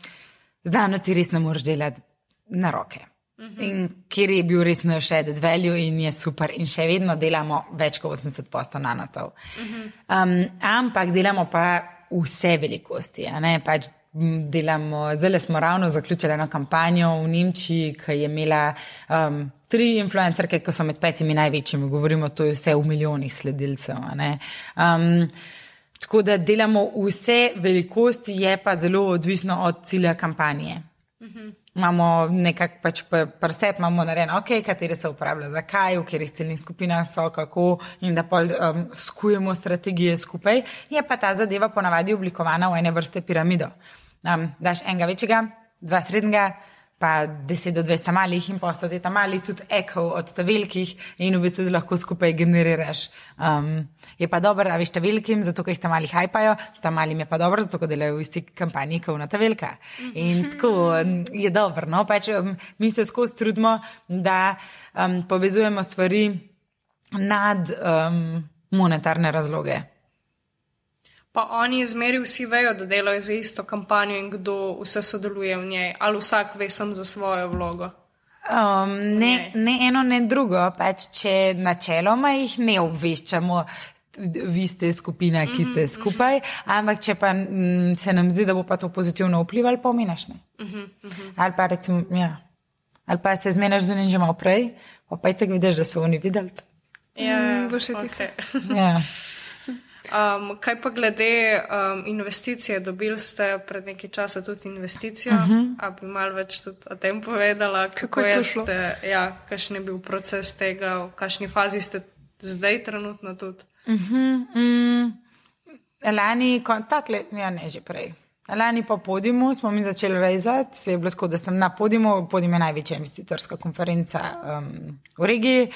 Znano ti res ne moreš delati na roke. In kjer je bil res naš added value in je super, in še vedno delamo več kot 80 postov na NATO. Um, ampak delamo pa vse velikosti, pač delamo, zdaj smo ravno zaključili eno kampanjo v Nemčiji, ki je imela um, tri influencerke, ki so med petimi največjimi, govorimo, to je vse v milijonih sledilcev. Um, tako da delamo vse velikosti, je pa zelo odvisno od cilja kampanje. Imamo nekak pač presep, imamo narejeno, ok, katere se uporablja, zakaj, v katerih celnih skupinah so, kako in da pol um, skujemo strategije skupaj, je pa ta zadeva ponavadi oblikovana v ene vrste piramido. Um, daš enega večjega, dva srednjega, pa 10 do 200 malih in pa so ti tam mali tudi eko od ta velikih in v bistvu lahko skupaj generiraš. Um, je pa dobro, da veš ta velikim, zato ker jih tam mali hajpajo, tam malim je pa dobro, zato ker delajo v isti kampanji, kot na ta velika. In tako je dobro. No? Pač, um, mi se skozi trudimo, da um, povezujemo stvari nad um, monetarne razloge. Pa oni izmeri vsi vejo, da delajo za isto kampanjo in kdo vse sodeluje v njej, ali vsak ve sam za svojo vlogo. Um, ne, ne eno, ne drugo. Pač, če načeloma jih ne obveščamo, vi ste skupina, ki ste mhm, skupaj, ampak če pa m, se nam zdi, da bo pa to pozitivno vplivalo, pa omenjaš ne. Mhm, ali pa recimo, ja. Ali pa se zmenaš z njim že malo prej, pa pa je tako vidiš, da so oni videli. Ja, Mm, bo še okay. [LAUGHS] Ja. Um, kaj pa glede um, investicije? Dobili ste pred nekaj časa tudi investicijo. Uh Mhm. -huh. A bi malo več tudi o tem povedala, kako, Kako je to šlo? ste, ja, kakšen je bil proces tega, v kakšni fazi ste zdaj trenutno tudi. Mm, lani, kon- takle, ja, ne že prej. Lani po podiumu smo mi začeli rezati, se je bilo tako, da sem na podiumu, podium je največja investitorska konferenca um, v regiji. Uh,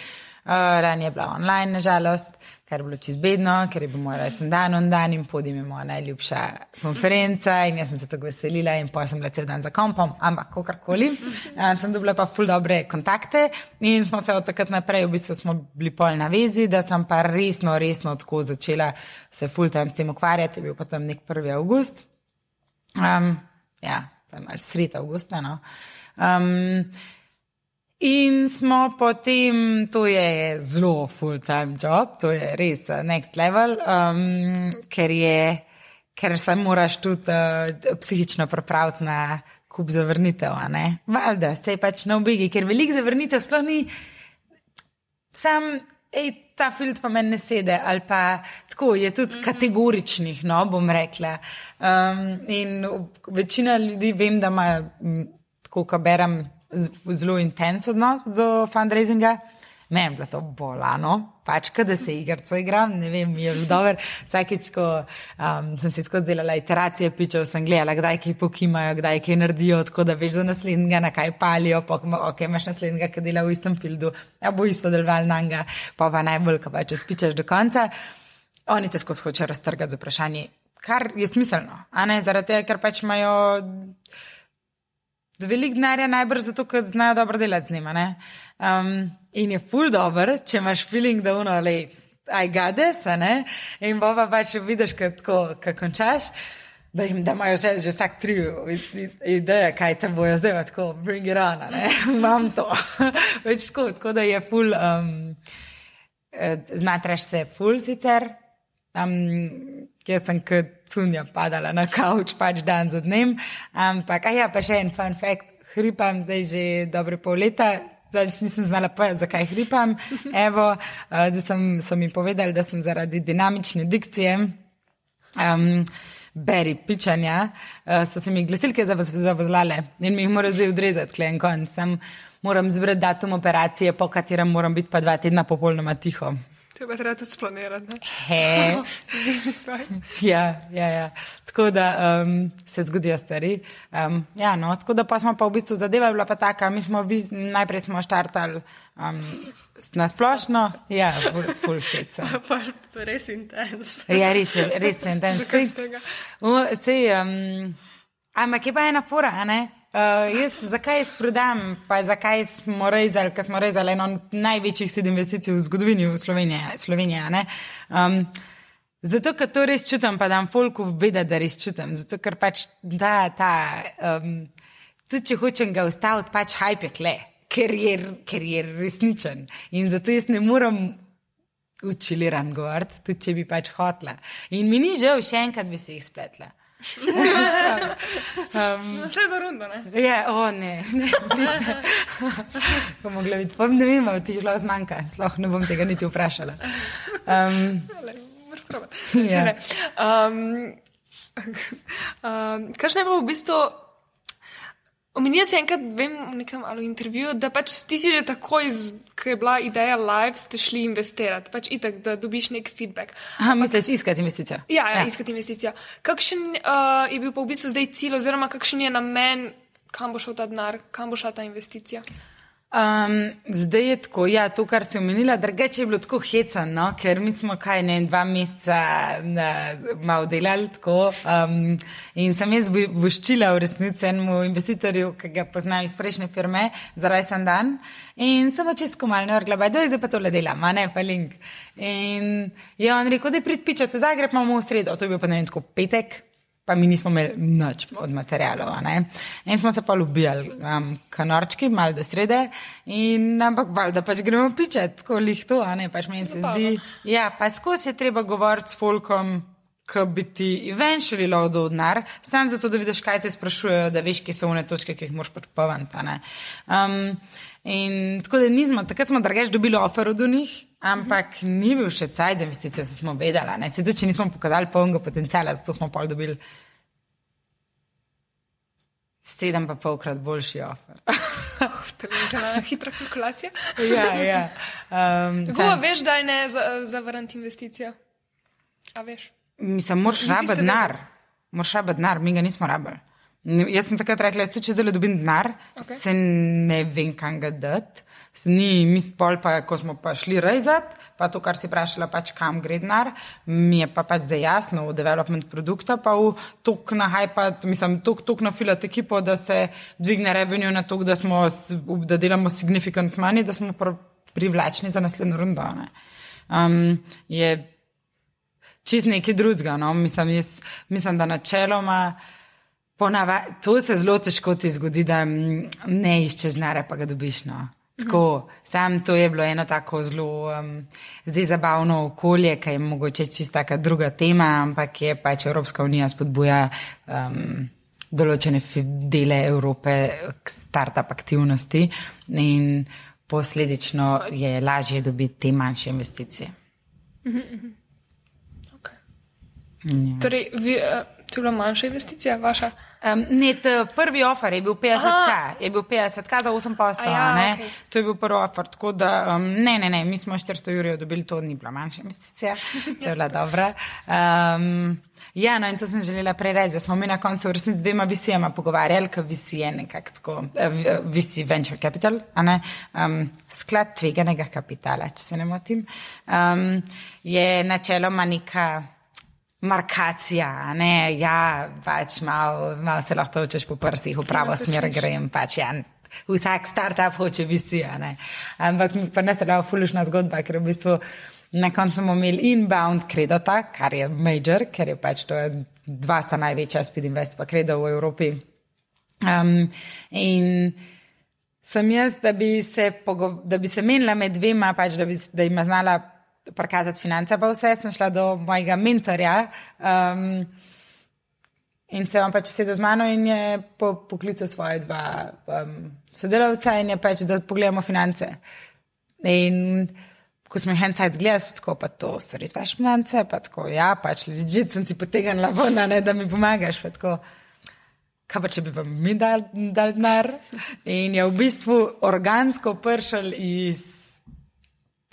lani je bila online, nažalost, kar je bilo čez bedno, ker je bil moj resen dan on dan in podium je moja najljubša konferenca in jaz sem se tako veselila in pa sem bila cel dan za kompom, ampak kakorkoli. Uh, sem dobila pa ful dobre kontakte in smo se od takrat naprej, v bistvu smo bili pol na vezi, da sem pa resno, resno tako začela se full time s tem ukvarjati, je bil pa tam nek 1. avgust. Um, ja, tam ali sred avgusta. No. Um, in smo potem, to je zelo full-time job, to je res uh, next level, um, ker je, ker se moraš tudi uh, psihično pripraviti na kup zavrnitev? Valjda, se je pač na obegi, ker velik zavrnitev sploh ni sam, ej, ta film pa meni ne sede, ali pa tako je tudi mm -hmm. kategoričnih, no, bom rekla. Um, in večina ljudi vem, da ima, tako ko berem, zelo intenz odnos do fundraisinga. Meni je bilo to bolano, pač, da se igrico igram, ne vem, mi je bilo dobro. Vsakeč, ko um, sem si skozi delala iteracije, pičev sem gledala, kdaj kaj pokimajo, kdaj kaj naredijo, tako da veš za naslednjega, na kaj palijo, pa ok, imaš naslednjega, ki dela v istem fildu, ja bo isto deloval na njega, pa pa najbolj, ko pač odpičeš do konca. Oni te skozi hočejo raztrgati z vprašanji, kar je smiselno, a ne zaradi tega, ker pač imajo veliko denarja, najbrž zato, ker znajo dobro delati z njima. Um, in je ful dobr, če imaš feeling, da uno, le, aj gades, in bova pač vidiš, kako končaš. Da, jim, da imajo že, že vsak tri ideje, kaj te bojo zdaj, tako bring it on, [LAUGHS] imam to. [LAUGHS] Več tako, tako da je ful, um, eh, zmatraš se ful sicer, Um, jaz sem kot cunja padala na kavč, pač dan za dnem. Ampak, ja, pa še en fun fact, hripam zdaj že dobre pol leta. Zadnjič nisem znala povedati, zakaj hripam. [LAUGHS] Evo, uh, zdaj sem, so mi povedali, da sem zaradi dinamične dikcije, um, beri pičanja, uh, so se mi glasilke zavozlale in mi jih mora zdaj odrezati, klejen konc. Sem, moram zbrati datum operacije, po katerem moram biti pa dva tedna popolnoma tiho. Pa treba tudi splanirati. [LAUGHS] Business wise. [LAUGHS] Ja, ja, ja. Tako da um, se zgodijo stvari. Um, ja, no, tako da pa smo pa v bistvu zadeva bila pa taka, mi smo vi, najprej smo štartali um, na splošno, ja, full, full shit. [LAUGHS] Pa res intens. Ja, res je, res intens. Sej- um, ampak je pa ena fora, ne? Uh, jaz, zakaj jaz prodam, pa zakaj smo rezali, ker smo rezali eno največjih sedem investicij v zgodovini v Sloveniji, Slovenije, a ne? Um, zato, ker to res čutim, pa dam folku vedeti, da res čutim. Zato, ker pač da ta, um, tudi če hočem ga ustaviti, pač je kle, ker je, ker je resničen. In zato jaz ne morem učiliran govoriti, tudi če bi pač hotla. In mi ni žal, še enkrat bi se jih spletla. Um, Naslednjo rundo, ne? ja, o ne, ne, ne. Ko mogla biti, pa ne vem, ti je bilo zmanjka, sploh ne bom tega niti vprašala. Um. Saj ne. Um, um, [LAUGHS] Kakšno je bilo v bistvu Omenil si enkrat, vem, v nekem ali intervjuju, da pač ti si že takoj, ko je bila ideja live, ste šli investirati, pač itak, da dobiš nek feedback. Aha, misliš iskati investicijo? Ja, ja, ja. iskati investicijo. Kakšen uh, je bil pa v bistvu zdaj cilj, oziroma kakšen je namen, kam bo šel ta denar, kam bo šla ta investicija? Um, zdaj je tako, ja, to, kar si omenila, drugače je bilo tako hecano, no? ker mi smo kaj ne dva meseca malo delali tako. Um, in sem jaz voščila v resnici enemu investitorju, ki ga poznam iz prejšnje firme, za rajsan dan. In sem čisto malo nergla, da je zdaj pa tole delam, a ne pa link. In je on rekel, da je pridpičati v Zagreb, imamo v sredo, to je bil pa ne vem, tako petek pa mi nismo imeli nič od materijalov. In smo se pa ljubili, um, kanorčki, malo do srede, in ampak valjda pač gremo pičet, tako lihto, a ne pač meni se zdi. Ja, pa skozi je treba govoriti s folkom. Ko bi ti eventually lahko denar, samo zato, da vidiš, kaj te sprašujejo, da veš, kje so one točke, ki jih moraš pač povantane. Um, In tako da nismo, takrat smo drugač dobili ofer od njih, ampak mm -hmm. ni bil še cajt za investicijo, se smo vedeli. Sedaj, če nismo pokazali polnega potencijala, zato smo pol dobili sedem pa polkrat boljši ofer. [LAUGHS] to je zelo hitra kalkulacija. [LAUGHS] ja, ja. Um, tako veš, da je ne zavrniti investicijo. A veš? Mislim, moraš rabiti denar. Moraš rabiti denar, mi ga nismo rabili. Jaz sem takrat rekla, da če zdaj dobim denar, okay. se ne vem, kam ga dati. Ni mi spol, pa ko smo pa šli rezati, pa to, kar si vprašala, pač kam gre denar, mi je pa pač zdaj jasno v development produkta, pa v tok na hype, mislim, tok, tok na filat ekipo, da se dvigne revenue na to, da, da delamo significant money, da smo privlačni za naslednjo rundo. Um, je čist nekaj drugega, no? mislim, jaz, mislim, da načeloma. Ponava, to se zelo težko ti zgodi, da ne iščeš znare, pa ga dobiš. No. Tako, sam to je bilo eno tako zelo um, zdaj zabavno okolje, ki je mogoče čista druga tema, ampak je pač Evropska unija spodbuja um, določene dele Evrope k start-up aktivnosti in posledično je lažje dobiti te manjše investicije. Okay. Ja. Torej, vi, uh, To je bila manjša investicija, vaša? Um, ne, prvi offer je bil 50k, je bil 50k za 8 postov. Ja, okay. To je bil prvi offer. Tako da, um, ne, ne, ne, mi smo 400 jurjev dobili, to ni bila manjša investicija, [LAUGHS] to je bila dobra. Um, ja, no in to sem želela prej reči, da smo mi na koncu v resnici z dvema visijama pogovarjali, ker visi je nekako tako, uh, visi venture capital, um, sklad tveganega kapitala, če se ne motim, um, je načeloma neka markacija, ne, ja, pač malo mal se lahko točeš po prsih, v pravo smer grem, pač ja. Vsak startup hoče ne. Ampak mi pa ne se da fulišna zgodba, ker v bistvu na koncu smo imeli inbound kredita, kar je major, ker je pač to je dva sta največja speed invest pa kreda v Evropi. Um, in sem jaz, da bi se, da bi se menila med dvema, pač da bi da ima znala prikazati finance, pa vse, sem šla do mojega mentorja. Um, in se vam pač usedel z mano in je po, poklical svoje dva um, sodelavca in je pač, da pogledamo finance. In ko smo jih en cajt gledali, tako pa to so res vaše finance, pa tako, ja, pač leži, sem ti potegnila ven, ne, da mi pomagaš. Kaj pa če bi vam mi dali dal denar? In je v bistvu organsko pršel iz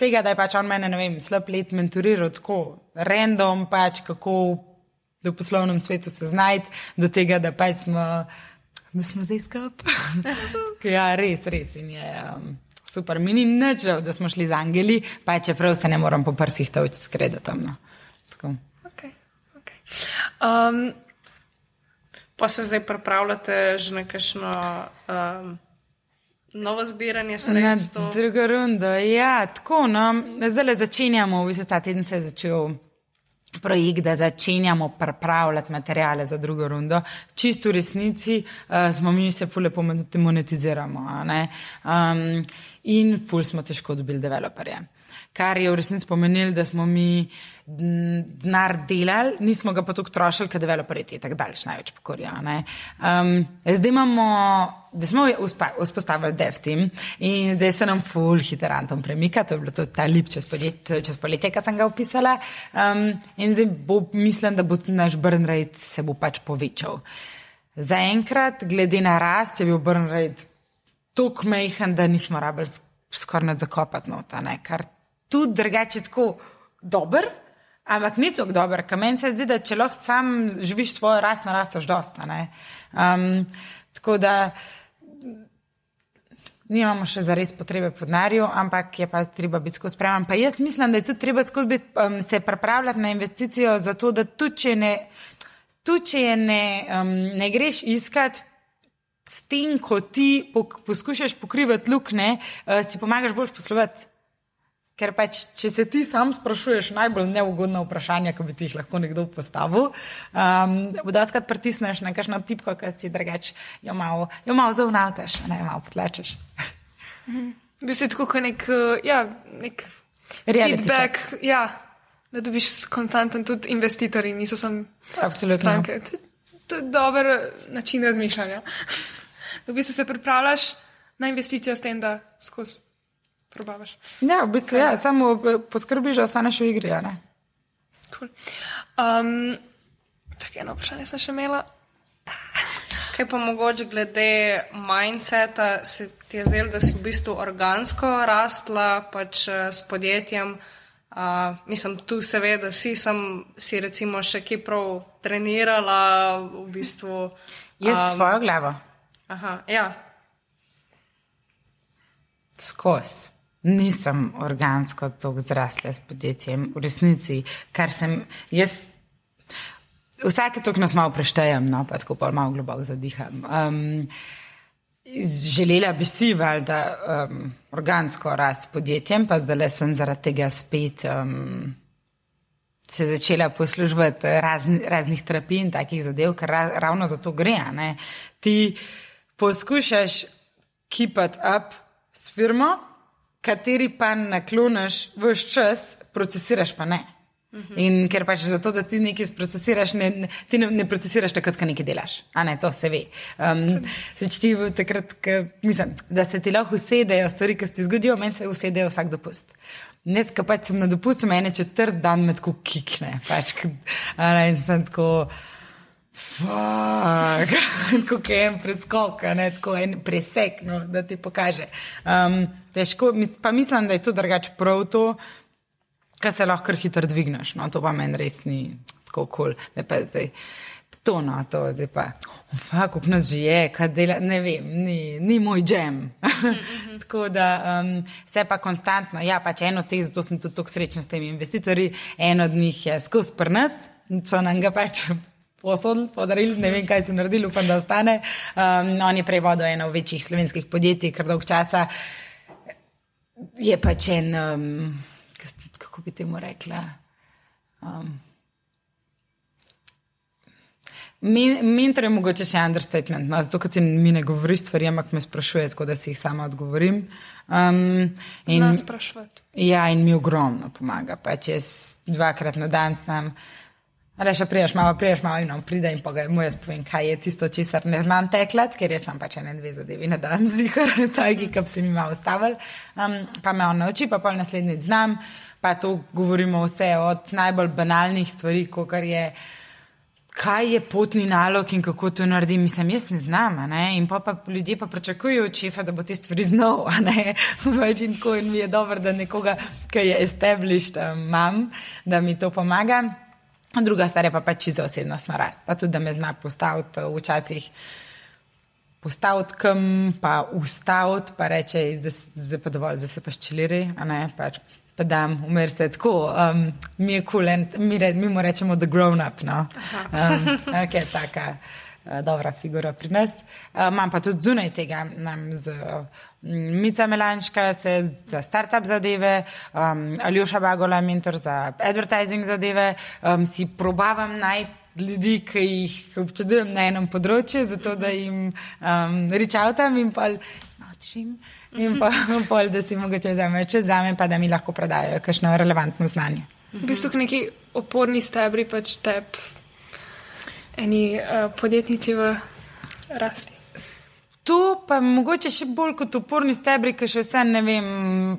tega, da je pač on mene, ne vem, slab let mentoriral tako, random, pač kako v poslovnem svetu se znajti, do tega, da pač smo, da smo zdaj skupaj. [LAUGHS] ja, res, res. In je um, super, mi ni nič, da smo šli z angeli, pa čeprav se ne moram po prsih toč skredati. No. Okay, okay. um, pa se zdaj pripravljate že na kakšno. Um, Novo zbiranje sredstev. Druga runda, ja, tako. No, zdaj le začenjamo, v bistvu ta teden se je začel projekt, da začenjamo pripravljati materijale za drugo rundo. Čisto v resnici uh, smo mi se fule monetiziramo um, in ful smo težko dobili developerje. Kar je v resnici pomenilo, da smo mi denar delali, nismo ga pa tako trošili, ker developerji ti tako daljši največ pokorijo. Um, zdaj imamo, da smo vzpostavili DevTeam in zdaj se nam full hiterantom premika, to je bilo to ta lip čez poletje, čez poletje, ki sem ga opisala. Um, in zdaj bo, mislim, da bo naš burn rate se bo pač povečal. zaenkrat, glede na rast, je bil burn rate tako majhen, da nismo rabili skoraj nad zakopati nota, ne? kar tudi drugače tako dober. Ampak ni tako dober, ker meni se zdi, da če lahko sam živiš svojo rast, narastaš dosta. Um, tako da nimamo še za res potrebe po denarju, ampak je pa treba biti skozi spreman. Pa jaz mislim, da je tudi treba skozi biti, um, se pripravljati na investicijo, zato da tudi če ne, tudi če je ne, um, ne greš iskati. S tem, ko ti poskušaš pokrivati luknje, uh, si pomagaš bolj poslovati. Ker pač, če se ti sam sprašuješ najbolj neugodna vprašanja, ki bi ti jih lahko nekdo postavil, um, da skrat pritisneš na kakšno tipko, ki si drugače jo malo, jo malo zaunavtaš, ne malo potlečeš. V bistvu je tako kot nek, uh, ja, nek Reality feedback, ja, da dobiš konstanten tudi investitorji, niso samo stranke. To, to je dober način razmišljanja. Da [LAUGHS] v bistvu se pripravljaš na investicijo s tem, da skozi probavaš. Ja, v bistvu, ja, samo eh, poskrbiš, da ostaneš v igri. a ne? Cool. Um, tako eno vprašanje sem še imela. Kaj pa mogoče glede mindseta, se ti je zdelo, da si v bistvu organsko rastla pač eh, s podjetjem? Uh, mislim, tu seveda si, sem si recimo še kje prav trenirala v bistvu. Jaz um, svojo glavo, Aha, ja. skozi. Nisem organsko tako zrasla s podjetjem, v resnici, kar sem jaz. Vsake toliko nas malo preštejem, no, pa tako pa malo globoko zadiham. Um, želela bi si, valjda, um, organsko rast s podjetjem, pa zdaj le sem zaradi tega spet um, se začela poslužiti razni, raznih terapij in takih zadev, ker ra, ravno za to gre. Ti poskušaš keep it up s firmo, kateri pa nakloniš vse čas, procesiraš pa ne. In ker pač zato, da ti nekaj sprocesiraš, ne, ti ne, ne procesiraš takrat, ko nekaj delaš. A ne, to se ve. Um, se čti takrat, ko, mislim, da se ti lahko usedejo stvari, ki se ti zgodijo, meni se usedejo vsak dopust. Dnes, ko pač sem na dopustu, meni četrt dan me tako kikne. Pač, a ne, in sem tako. Fak, [LAUGHS] kot je en preskok, ne tako en presek, no, da ti pokaže. Um, težko, pa mislim, da je to drugače prav to, kar se lahko hitro dvigneš. No, to pa meni res ni tako kul. Cool. To, no, to zdaj pa, fak, up nas že je, kaj dela, ne vem, ni, ni moj džem. [LAUGHS] tako da um, vse pa konstantno, ja, pač eno teh, zato sem tudi tako srečna s temi investitorji, en od njih je skozi prnas, so nam ga pač posodili, podarili, ne vem, kaj so naredili, upam, da ostane. Um, on je prej vodil eno večjih slovenskih podjetij, kar dolg časa je pač en, um, kako bi temu rekla. Um, men- Mentor je mogoče še understatement, no, zato ker ti mi ne govori stvari, ampak me sprašuje, tako da si jih sama odgovorim. Um, in, Zna sprašovati. ja, in mi ogromno pomaga. Pač jaz dvakrat na dan sem. Reče, priješ malo, priješ malo in on pride in pogaj, mu jaz povem, kaj je tisto, česar ne znam teklat, ker jaz sem pač ene dve zadevi na dan [LAUGHS] zihar, tajki, ki bi se mi malo ustavili. Um, pa me on nauči, pa pol naslednjič znam, pa to govorimo vse od najbolj banalnih stvari, kot je, kaj je potni nalog in kako to naredim. Mislim, jaz ne znam, ne? in pa, pa ljudje pa pričakujejo od šefa, da bo te stvari znal, in [LAUGHS] tako in mi je dobro, da nekoga, ki je established, um, imam, da mi to pomaga. Druga stvar je pa pač čisto osebnostna rast. Pa tudi, da me zna postaviti včasih. Postaviti kam, pa ustaviti, pa reče, da se pa dovolj, da se pa ščeliri, a ne pač. Pa da, umir se tako, um, mi je kul, cool, mi, re, mi mu rečemo the grown up, no. Um, okay, taka uh, dobra figura pri nas. Uh, imam pa tudi zunaj tega, imam z uh, Mica Melanška se za startup zadeve, um, Aljoša Bagola mentor za advertising zadeve, um, si probavam najti ljudi, ki jih občudujem na enem področju, zato da jim um, rečavtam in pol naučim. In pa [LAUGHS] pol, da si mogoče vzamejo čez zame, pa da mi lahko prodajo kakšno relevantno znanje. V bistvu neki oporni stebri, pač tep, eni uh, podjetnici v rasti. To pa mogoče še bolj kot uporni stebri, ki še vse ne vem,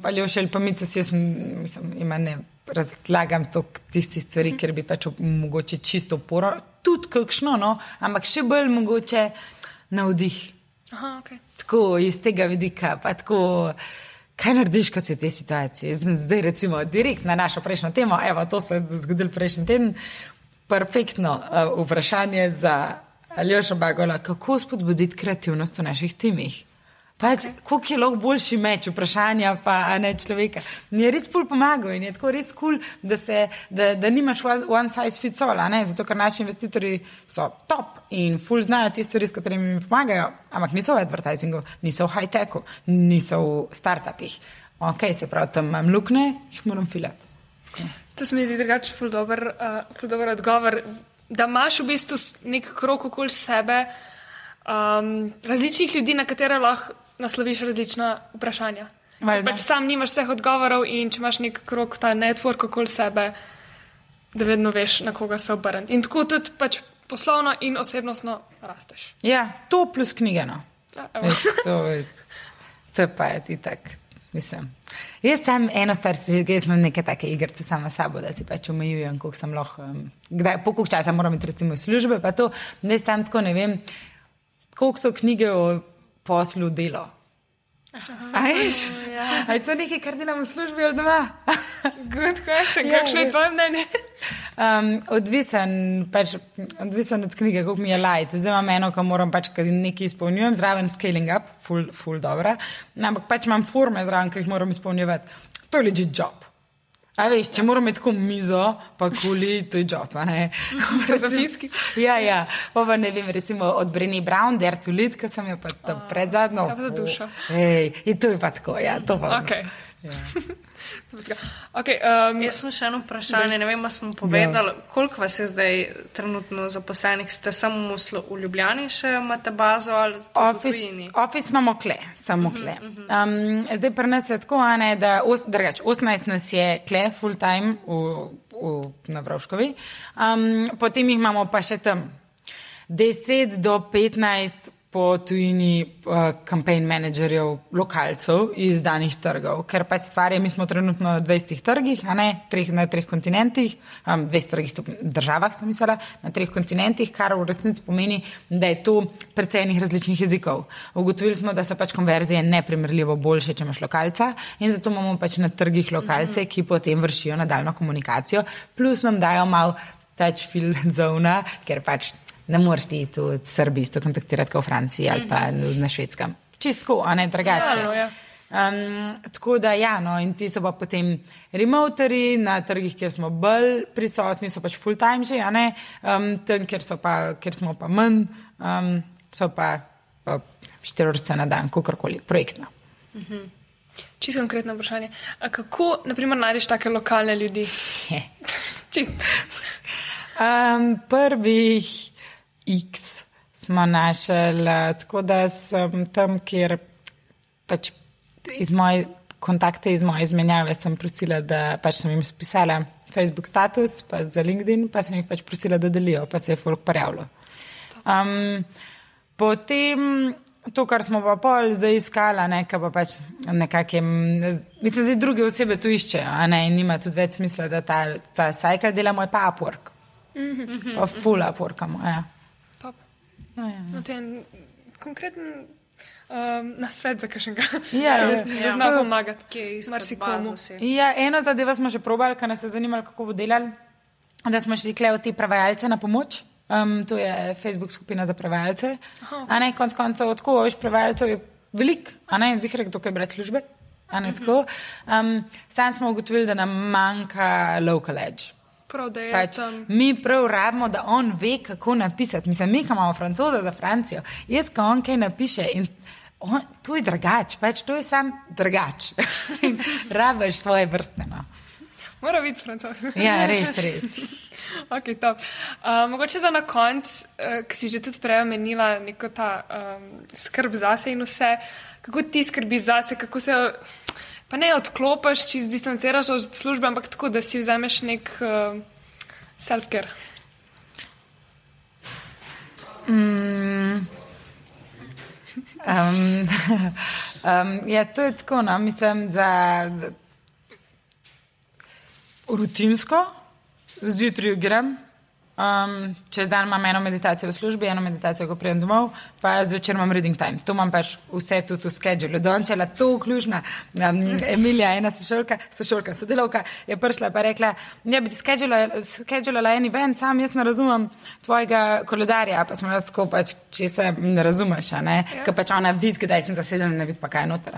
ali jo še ali pa mi so si, jaz mislim, ima ne razlagam to tisti stvari, mm. ker bi pač mogoče čisto uporo, tudi kakšno, no, ampak še bolj mogoče navdih. Aha, okay. Tako iz tega vidika, pa tako. Kaj narediš, ko si v tej situaciji? Zdaj, recimo, direkt na našo prejšnjo temo, evo, to se je zgodilo prejšnji teden. Perfektno uh, vprašanje za Aljoša Bagola, kako spodbuditi kreativnost v naših timih. Pač, okay. Kako je lahko boljši meč vprašanja, pa ne človeka. Mi je res pol pomagal in je tako res kul, cool, da, da, da nimaš one size fits all, zato ker naši investitorji so top in ful znajo te stvari, s katerimi mi pomagajo, ampak niso v advertizingu, niso v high-techu, niso v startupih. Ok, se pravi, tam imam lukne, jih moram filati. To se mi zdi drugače ful dober, uh, ful dober odgovor da imaš v bistvu nek krok okoli sebe, um, različnih ljudi, na katere lahko nasloviš različna vprašanja. Pač sam nimaš vseh odgovorov in če imaš nek krok, ta network okoli sebe, da vedno veš, na koga se obrniti. In tako tudi pač poslovno in osebnostno rasteš. Ja, to plus knjigano. Ja, to, to je pa ti tak. Mislim. Jaz sem eno star, jaz imam neke take igrice sama sabo, da si pač omejujem, koliko sem lahko, kdaj, po koliko časa moram iti recimo iz službe, pa to, da sem tako ne vem, koliko so knjige o poslu delo. Ajš? Ja. Je to nekaj, kar delam v službi ali doma? [LAUGHS] Good question, ja, kakšno je tvoje mnenje? Um, odvisen, pač, odvisen od knjige, kako mi je light. Zdaj imam eno, ko moram pač nekaj izpolnjujem, zraven scaling up, full, full dobro. Ampak pač imam forme zraven, ki jih moram izpolnjevati. To je legit job. A veš, če moramo imeti tako mizo, pa kuli, to je job, ne? [LAUGHS] [LAUGHS] Zafijski. ja, ja. Pa ne vem, recimo od Brenny Brown, Der to Lead, ki sem jo pa pred zadnjo. Ja, za dušo. Ej, in to je pa tako, ja, to pa. Ok. Ja. [LAUGHS] Okay, um, Jaz sem še eno vprašanje. Ne vem, ali smo povedali, ja. koliko vas je zdaj trenutno zaposlenih. Ste samo v Ljubljani, še imate bazo ali office, office imamo kle, samo mhm, kle. Uh -huh. um, zdaj pri nas je tako, ne, da os, drugač, 18 nas je kle full time v, v, na Vrovškovi, um, potem jih imamo pa še tam 10 do 15 po tujini kampanje uh, menedžerjev, lokalcev iz danih trgov, ker pač stvar je, mi smo trenutno na 20 trgih, a ne treh, na treh kontinentih, um, 20 trgih državah, sem mislila, na treh kontinentih, kar v resnici pomeni, da je to precej enih različnih jezikov. Ugotovili smo, da so pač konverzije neprimerljivo boljše, če imaš lokalca in zato imamo pač na trgih lokalce, ki potem vršijo nadaljno komunikacijo, plus nam dajo mal touch feel zona, ker pač ne moreš ti tu v Srbiji isto kontaktirati kot v Franciji ali pa mhm. na švedskem. Čistko, a ne drugače. Ja, no, ja. Um, tako da, ja, no, in ti so pa potem remotori na trgih, kjer smo bolj prisotni, so pač full time že, a ne, um, tam, kjer, pa, kjer smo pa manj, um, so pa štiri ure na dan, kakorkoli, projektno. Mhm. Čisto konkretno vprašanje. A kako, naprimer, najdeš take lokalne ljudi? [LAUGHS] Čist. um, prvih. X smo našli, tako da sem tam, kjer pač iz moje kontakte, iz moje izmenjave sem prosila, da pač sem jim spisala Facebook status, pa za LinkedIn, pa sem jih pač prosila, da delijo, pa se je folk prijavilo. Um, potem to, kar smo pa pol zdaj iskala, nekaj pa pač nekakšne, mislim, da druge osebe to iščejo, a ne, in nima tudi več smisla, da ta, ta cycle delamo, je pa Upwork. Mm -hmm. Pa full Upwork, ja. Ja, ja, ja. No, ten konkreten um, nasvet za kakšnega. Ja, ja, ja. ja. Zna pomagati, ki je marsikomu. Ja, eno zadevo smo že probali, ker nas je zanimalo, kako bo delali. Da smo šli kle v te prevajalce na pomoč. Um, to je Facebook skupina za prevajalce. Aha. A ne, konc koncev, tako, veš, prevajalcev je velik, a ne, zihre, kdo je brez službe. A ne, uh mhm. -huh. tako. Um, Sam smo ugotovili, da nam manjka local edge prav, da je pač, tam. Mi prav rabimo, da on ve, kako napisati. Mislim, mi imamo francoza za Francijo, jaz, ko on kaj napiše. On, to je drugače, pač to je sam drugače. [LAUGHS] Rabiš svoje vrste. No. Mora biti francoski. ja, res, res. [LAUGHS] okay, uh, mogoče za na konec, uh, ki si že tudi prej omenila, neko ta um, skrb zase in vse. Kako ti skrbiš zase, kako se pa ne odklopiš, če se distanciraš od službe, ampak tako, da si vzameš nek uh, self-care. Um, um, [LAUGHS] ja, to je tako, no, mislim, za rutinsko, zjutraj grem. Um, čez dan imam eno meditacijo v službi, eno meditacijo, ko pridem domov, pa zvečer imam reading time. To imam pač vse tudi v schedule. Danes je bila to vključna. Um, Emilija, ena sošolka, sošolka, sodelavka, je prišla in rekla: Ja, bi ti schedulala en event, sam jaz ne razumem tvojega koledarja. Pa smo lahko pač, če se ne razumeš, ne? Ja. ker pač ona vidi, kdaj sem zasedena, ne vidi pa kaj noter.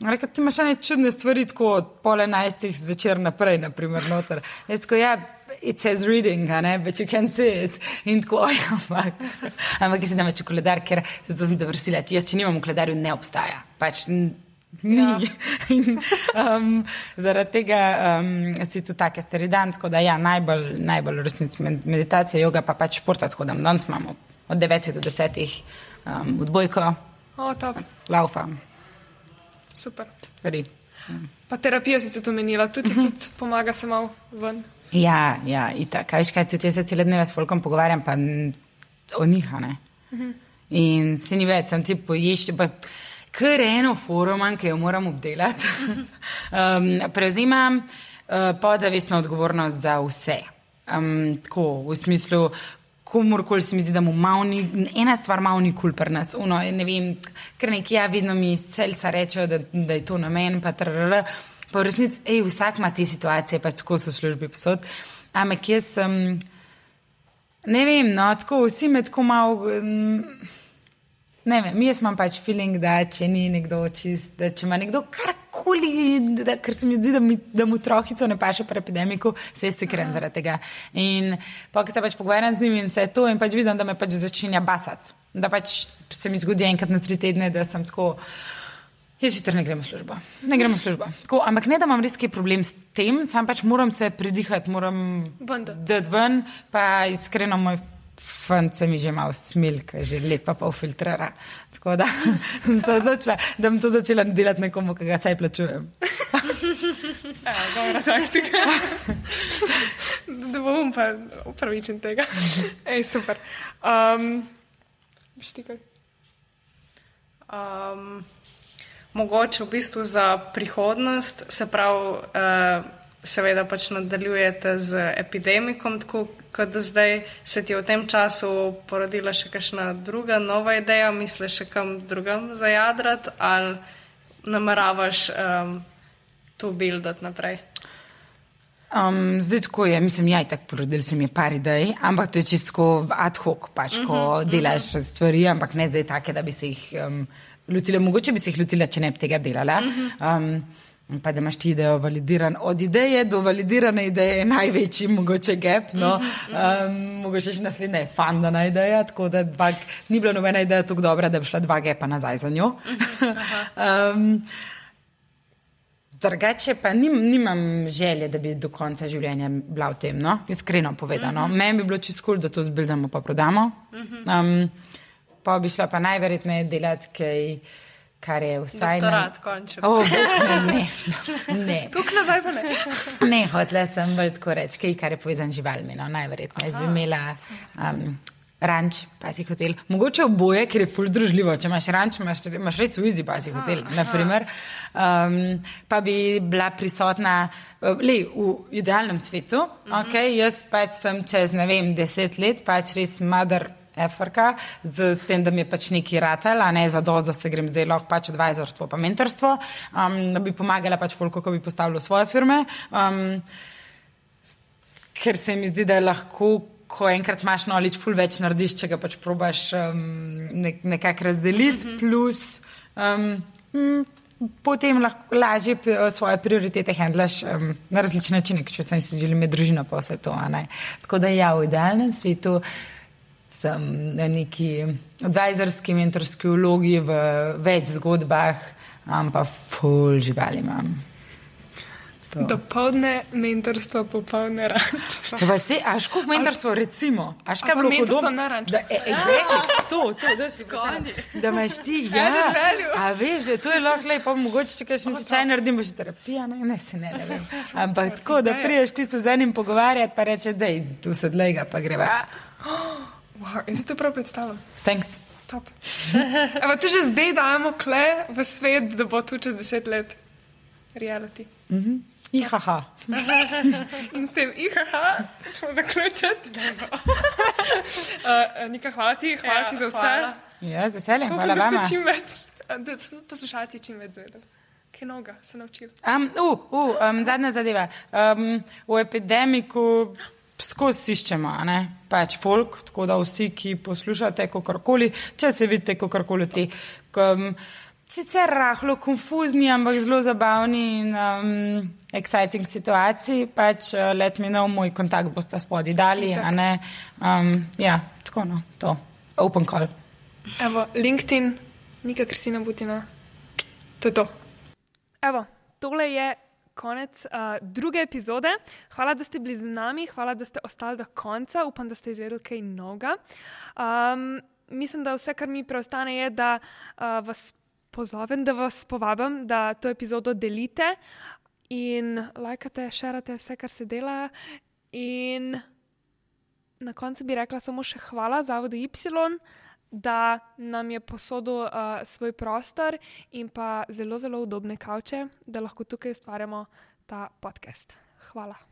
Reka, ti imaš neke čudne stvari, tako od pol enajstih zvečer naprej, naprimer, noter. Jaz ko ja, it says reading, ne, but you can't see it. In tako, [LAUGHS] ampak, ampak jaz sem v koledar, ker zato sem te vrstila. Jaz, če nimam v koledarju, ne obstaja. Pač ni. Ja. [LAUGHS] In, um, zaradi tega um, si tu take stari dan, tako da ja, najbolj, najbolj resnic meditacija, yoga pa pač športa, tako da danes imamo od 9 do 10 um, odbojko. O, top. Laufam. Super. Stvari. Pa terapija si tudi omenila, tudi, uh -huh. tudi pomaga se malo ven. Ja, ja, itak. Kaj, kaj, tudi jaz se cele dneve s folkom pogovarjam, pa o njih, ne. Uh -huh. In se ni več, sem ti poješ, pa kar eno forum, ki jo moram obdelati. [LAUGHS] um, prevzimam uh, podavestno odgovornost za vse. Um, tako, v smislu, komorkoli se mi zdi, da mu malo ni, ena stvar malo ni kul pri nas. Uno, ne vem, ker nekje ja, vedno mi celsa rečejo, da, da je to namen, pa trrr. Pa v resnici, ej, vsak ima te situacije, pač skozi službi posod. Ampak jaz sem, ne vem, no, tako vsi me tako malo. Um, Ne vem, jaz imam pač feeling, da če ni nekdo čist, da če ima nekdo karkoli, da, ker se mi zdi, da, mi, da mu trohico ne paše pri epidemiku, se jaz se krem zaradi tega. In pa, ko se pač pogovarjam z njim in vse to, in pač vidim, da me pač začenja basati. Da pač se mi zgodi enkrat na tri tedne, da sem tako, jaz jutri ne grem v službo. Ne grem v službo. Tako, ampak ne, da imam res kaj problem s tem, sam pač moram se pridihati, moram dati ven, pa iskreno moj. Fant se mi že malo smilka, že lepa pa ufiltrira. Tako da [LAUGHS] sem se odločila, da bom to začela delati nekomu, ki ga saj plačujem. [LAUGHS] ja, dobra taktika. da bom pa upravičen tega. [LAUGHS] Ej, super. Um, um, mogoče v bistvu za prihodnost, se pravi, uh, seveda pač nadaljujete z epidemikom, tako kot da zdaj se ti v tem času porodila še kakšna druga nova ideja, misliš še kam drugam zajadrati ali nameravaš um, to buildati naprej? Um, zdaj tako je, mislim, ja, tako porodil sem je par idej, ampak to je čisto ad hoc, pač, ko uh mhm, -huh, delaš uh -huh. stvari, ampak ne zdaj take, da bi se jih um, lotila. Mogoče bi se jih lotila, če ne bi tega delala. -huh. um, Pa da imaš ti idejo validiran. Od ideje do validirane ideje je največji mogoče gap. No. Um, mogoče še naslednja je fandana ideja, tako da dva, ni bila nobena ideja tako dobra, da bi šla dva gepa nazaj za njo. [LAUGHS] um, drugače pa nim, nimam želje, da bi do konca življenja bila v tem, no? iskreno povedano. Uh -huh. Meni bi bilo čisto kul, cool, da to zbildamo pa prodamo. Um, pa bi šla pa najverjetneje delati kaj kar je vsaj. Doktorat, na... končno. Oh, ne, ne. Tukaj nazaj pa ne. ne, hotela sem bolj tako reči, kaj kar je povezan z živalmi, no, najverjetneje. Jaz bi imela um, ranč, pasi hotel. Mogoče oboje, ker je ful združljivo. Če imaš ranč, imaš, imaš res v izi pasi hotel, naprimer. Um, pa bi bila prisotna. Uh, le, v idealnem svetu, uh -huh. okay, jaz pač sem čez, ne vem, deset let, pač res mother Afrika, z, z tem, da mi je pač neki ratel, a ne za dost, da se grem zdaj lahko pač advisorstvo, pa mentorstvo, um, da bi pomagala pač folko, ko bi postavila svoje firme. Um, ker se mi zdi, da je lahko, ko enkrat imaš nolič, ful več narediš, če ga pač probaš um, nek, nekako razdeliti, mm -hmm. plus um, m, potem lahko lažje svoje prioritete handlaš um, na različne načine, če si želim imeti družino pa vse to. Tako da ja, v idealnem svetu sem na neki advisorski mentorski vlogi v več zgodbah, ampak ful živali imam. Dopoldne mentorstvo, popoldne ranč. Vse, až kot mentorstvo, recimo. Až kaj bilo podobno na ranč. Da, e, exactly, to, to, da si skoni. Da imaš ti, [LAUGHS] ja. A veš, to je lahko lepo, mogoče če kaj še čaj naredim, boš terapija, ne, ne se ne, ne vem. [LAUGHS] Ampak tako, da priješ ti se z enim pogovarjati, pa reče, dej, tu se dlega, pa greva. [GASPS] Wow, in si to prav predstavljal? Thanks. Top. Ampak to že zdaj dajemo kle v svet, da bo tu čez deset let reality. Ihaha. In s tem, ihaha, ćemo zaključiti. uh, [LAUGHS] Nika, hvala ti, hvala Ja, ti za vse. hvala. Ja, z veseljem, hvala da vama. ste čim več, da so poslušalci čim več zvedeli. Kaj noga se naučili. Um, uh, uh, um, zadnja zadeva. Um, v epidemiku skozi iščemo, ne? pač folk, tako da vsi, ki poslušate kakorkoli, če se vidite kakorkoli te. Um, Sicer rahlo konfuzni, ampak zelo zabavni in um, exciting situaciji, pač uh, let mi know, moj kontakt boste spodaj dali. Um, ja, tako no, to. Open call. Evo, LinkedIn, Nika Kristina Butina. To je to. Evo, tole je konec uh, druge epizode. Hvala, da ste bili z nami, hvala, da ste ostali do konca. Upam, da ste izvedeli kaj novega. Um, mislim, da vse, kar mi preostane, je, da uh, vas pozovem, da vas povabim, da to epizodo delite in lajkate, širite vse, kar se dela. In na koncu bi rekla samo še hvala Zavodu Y, da nam je posodil uh, svoj prostor in pa zelo, zelo udobne kavče, da lahko tukaj ustvarjamo ta podcast. Hvala.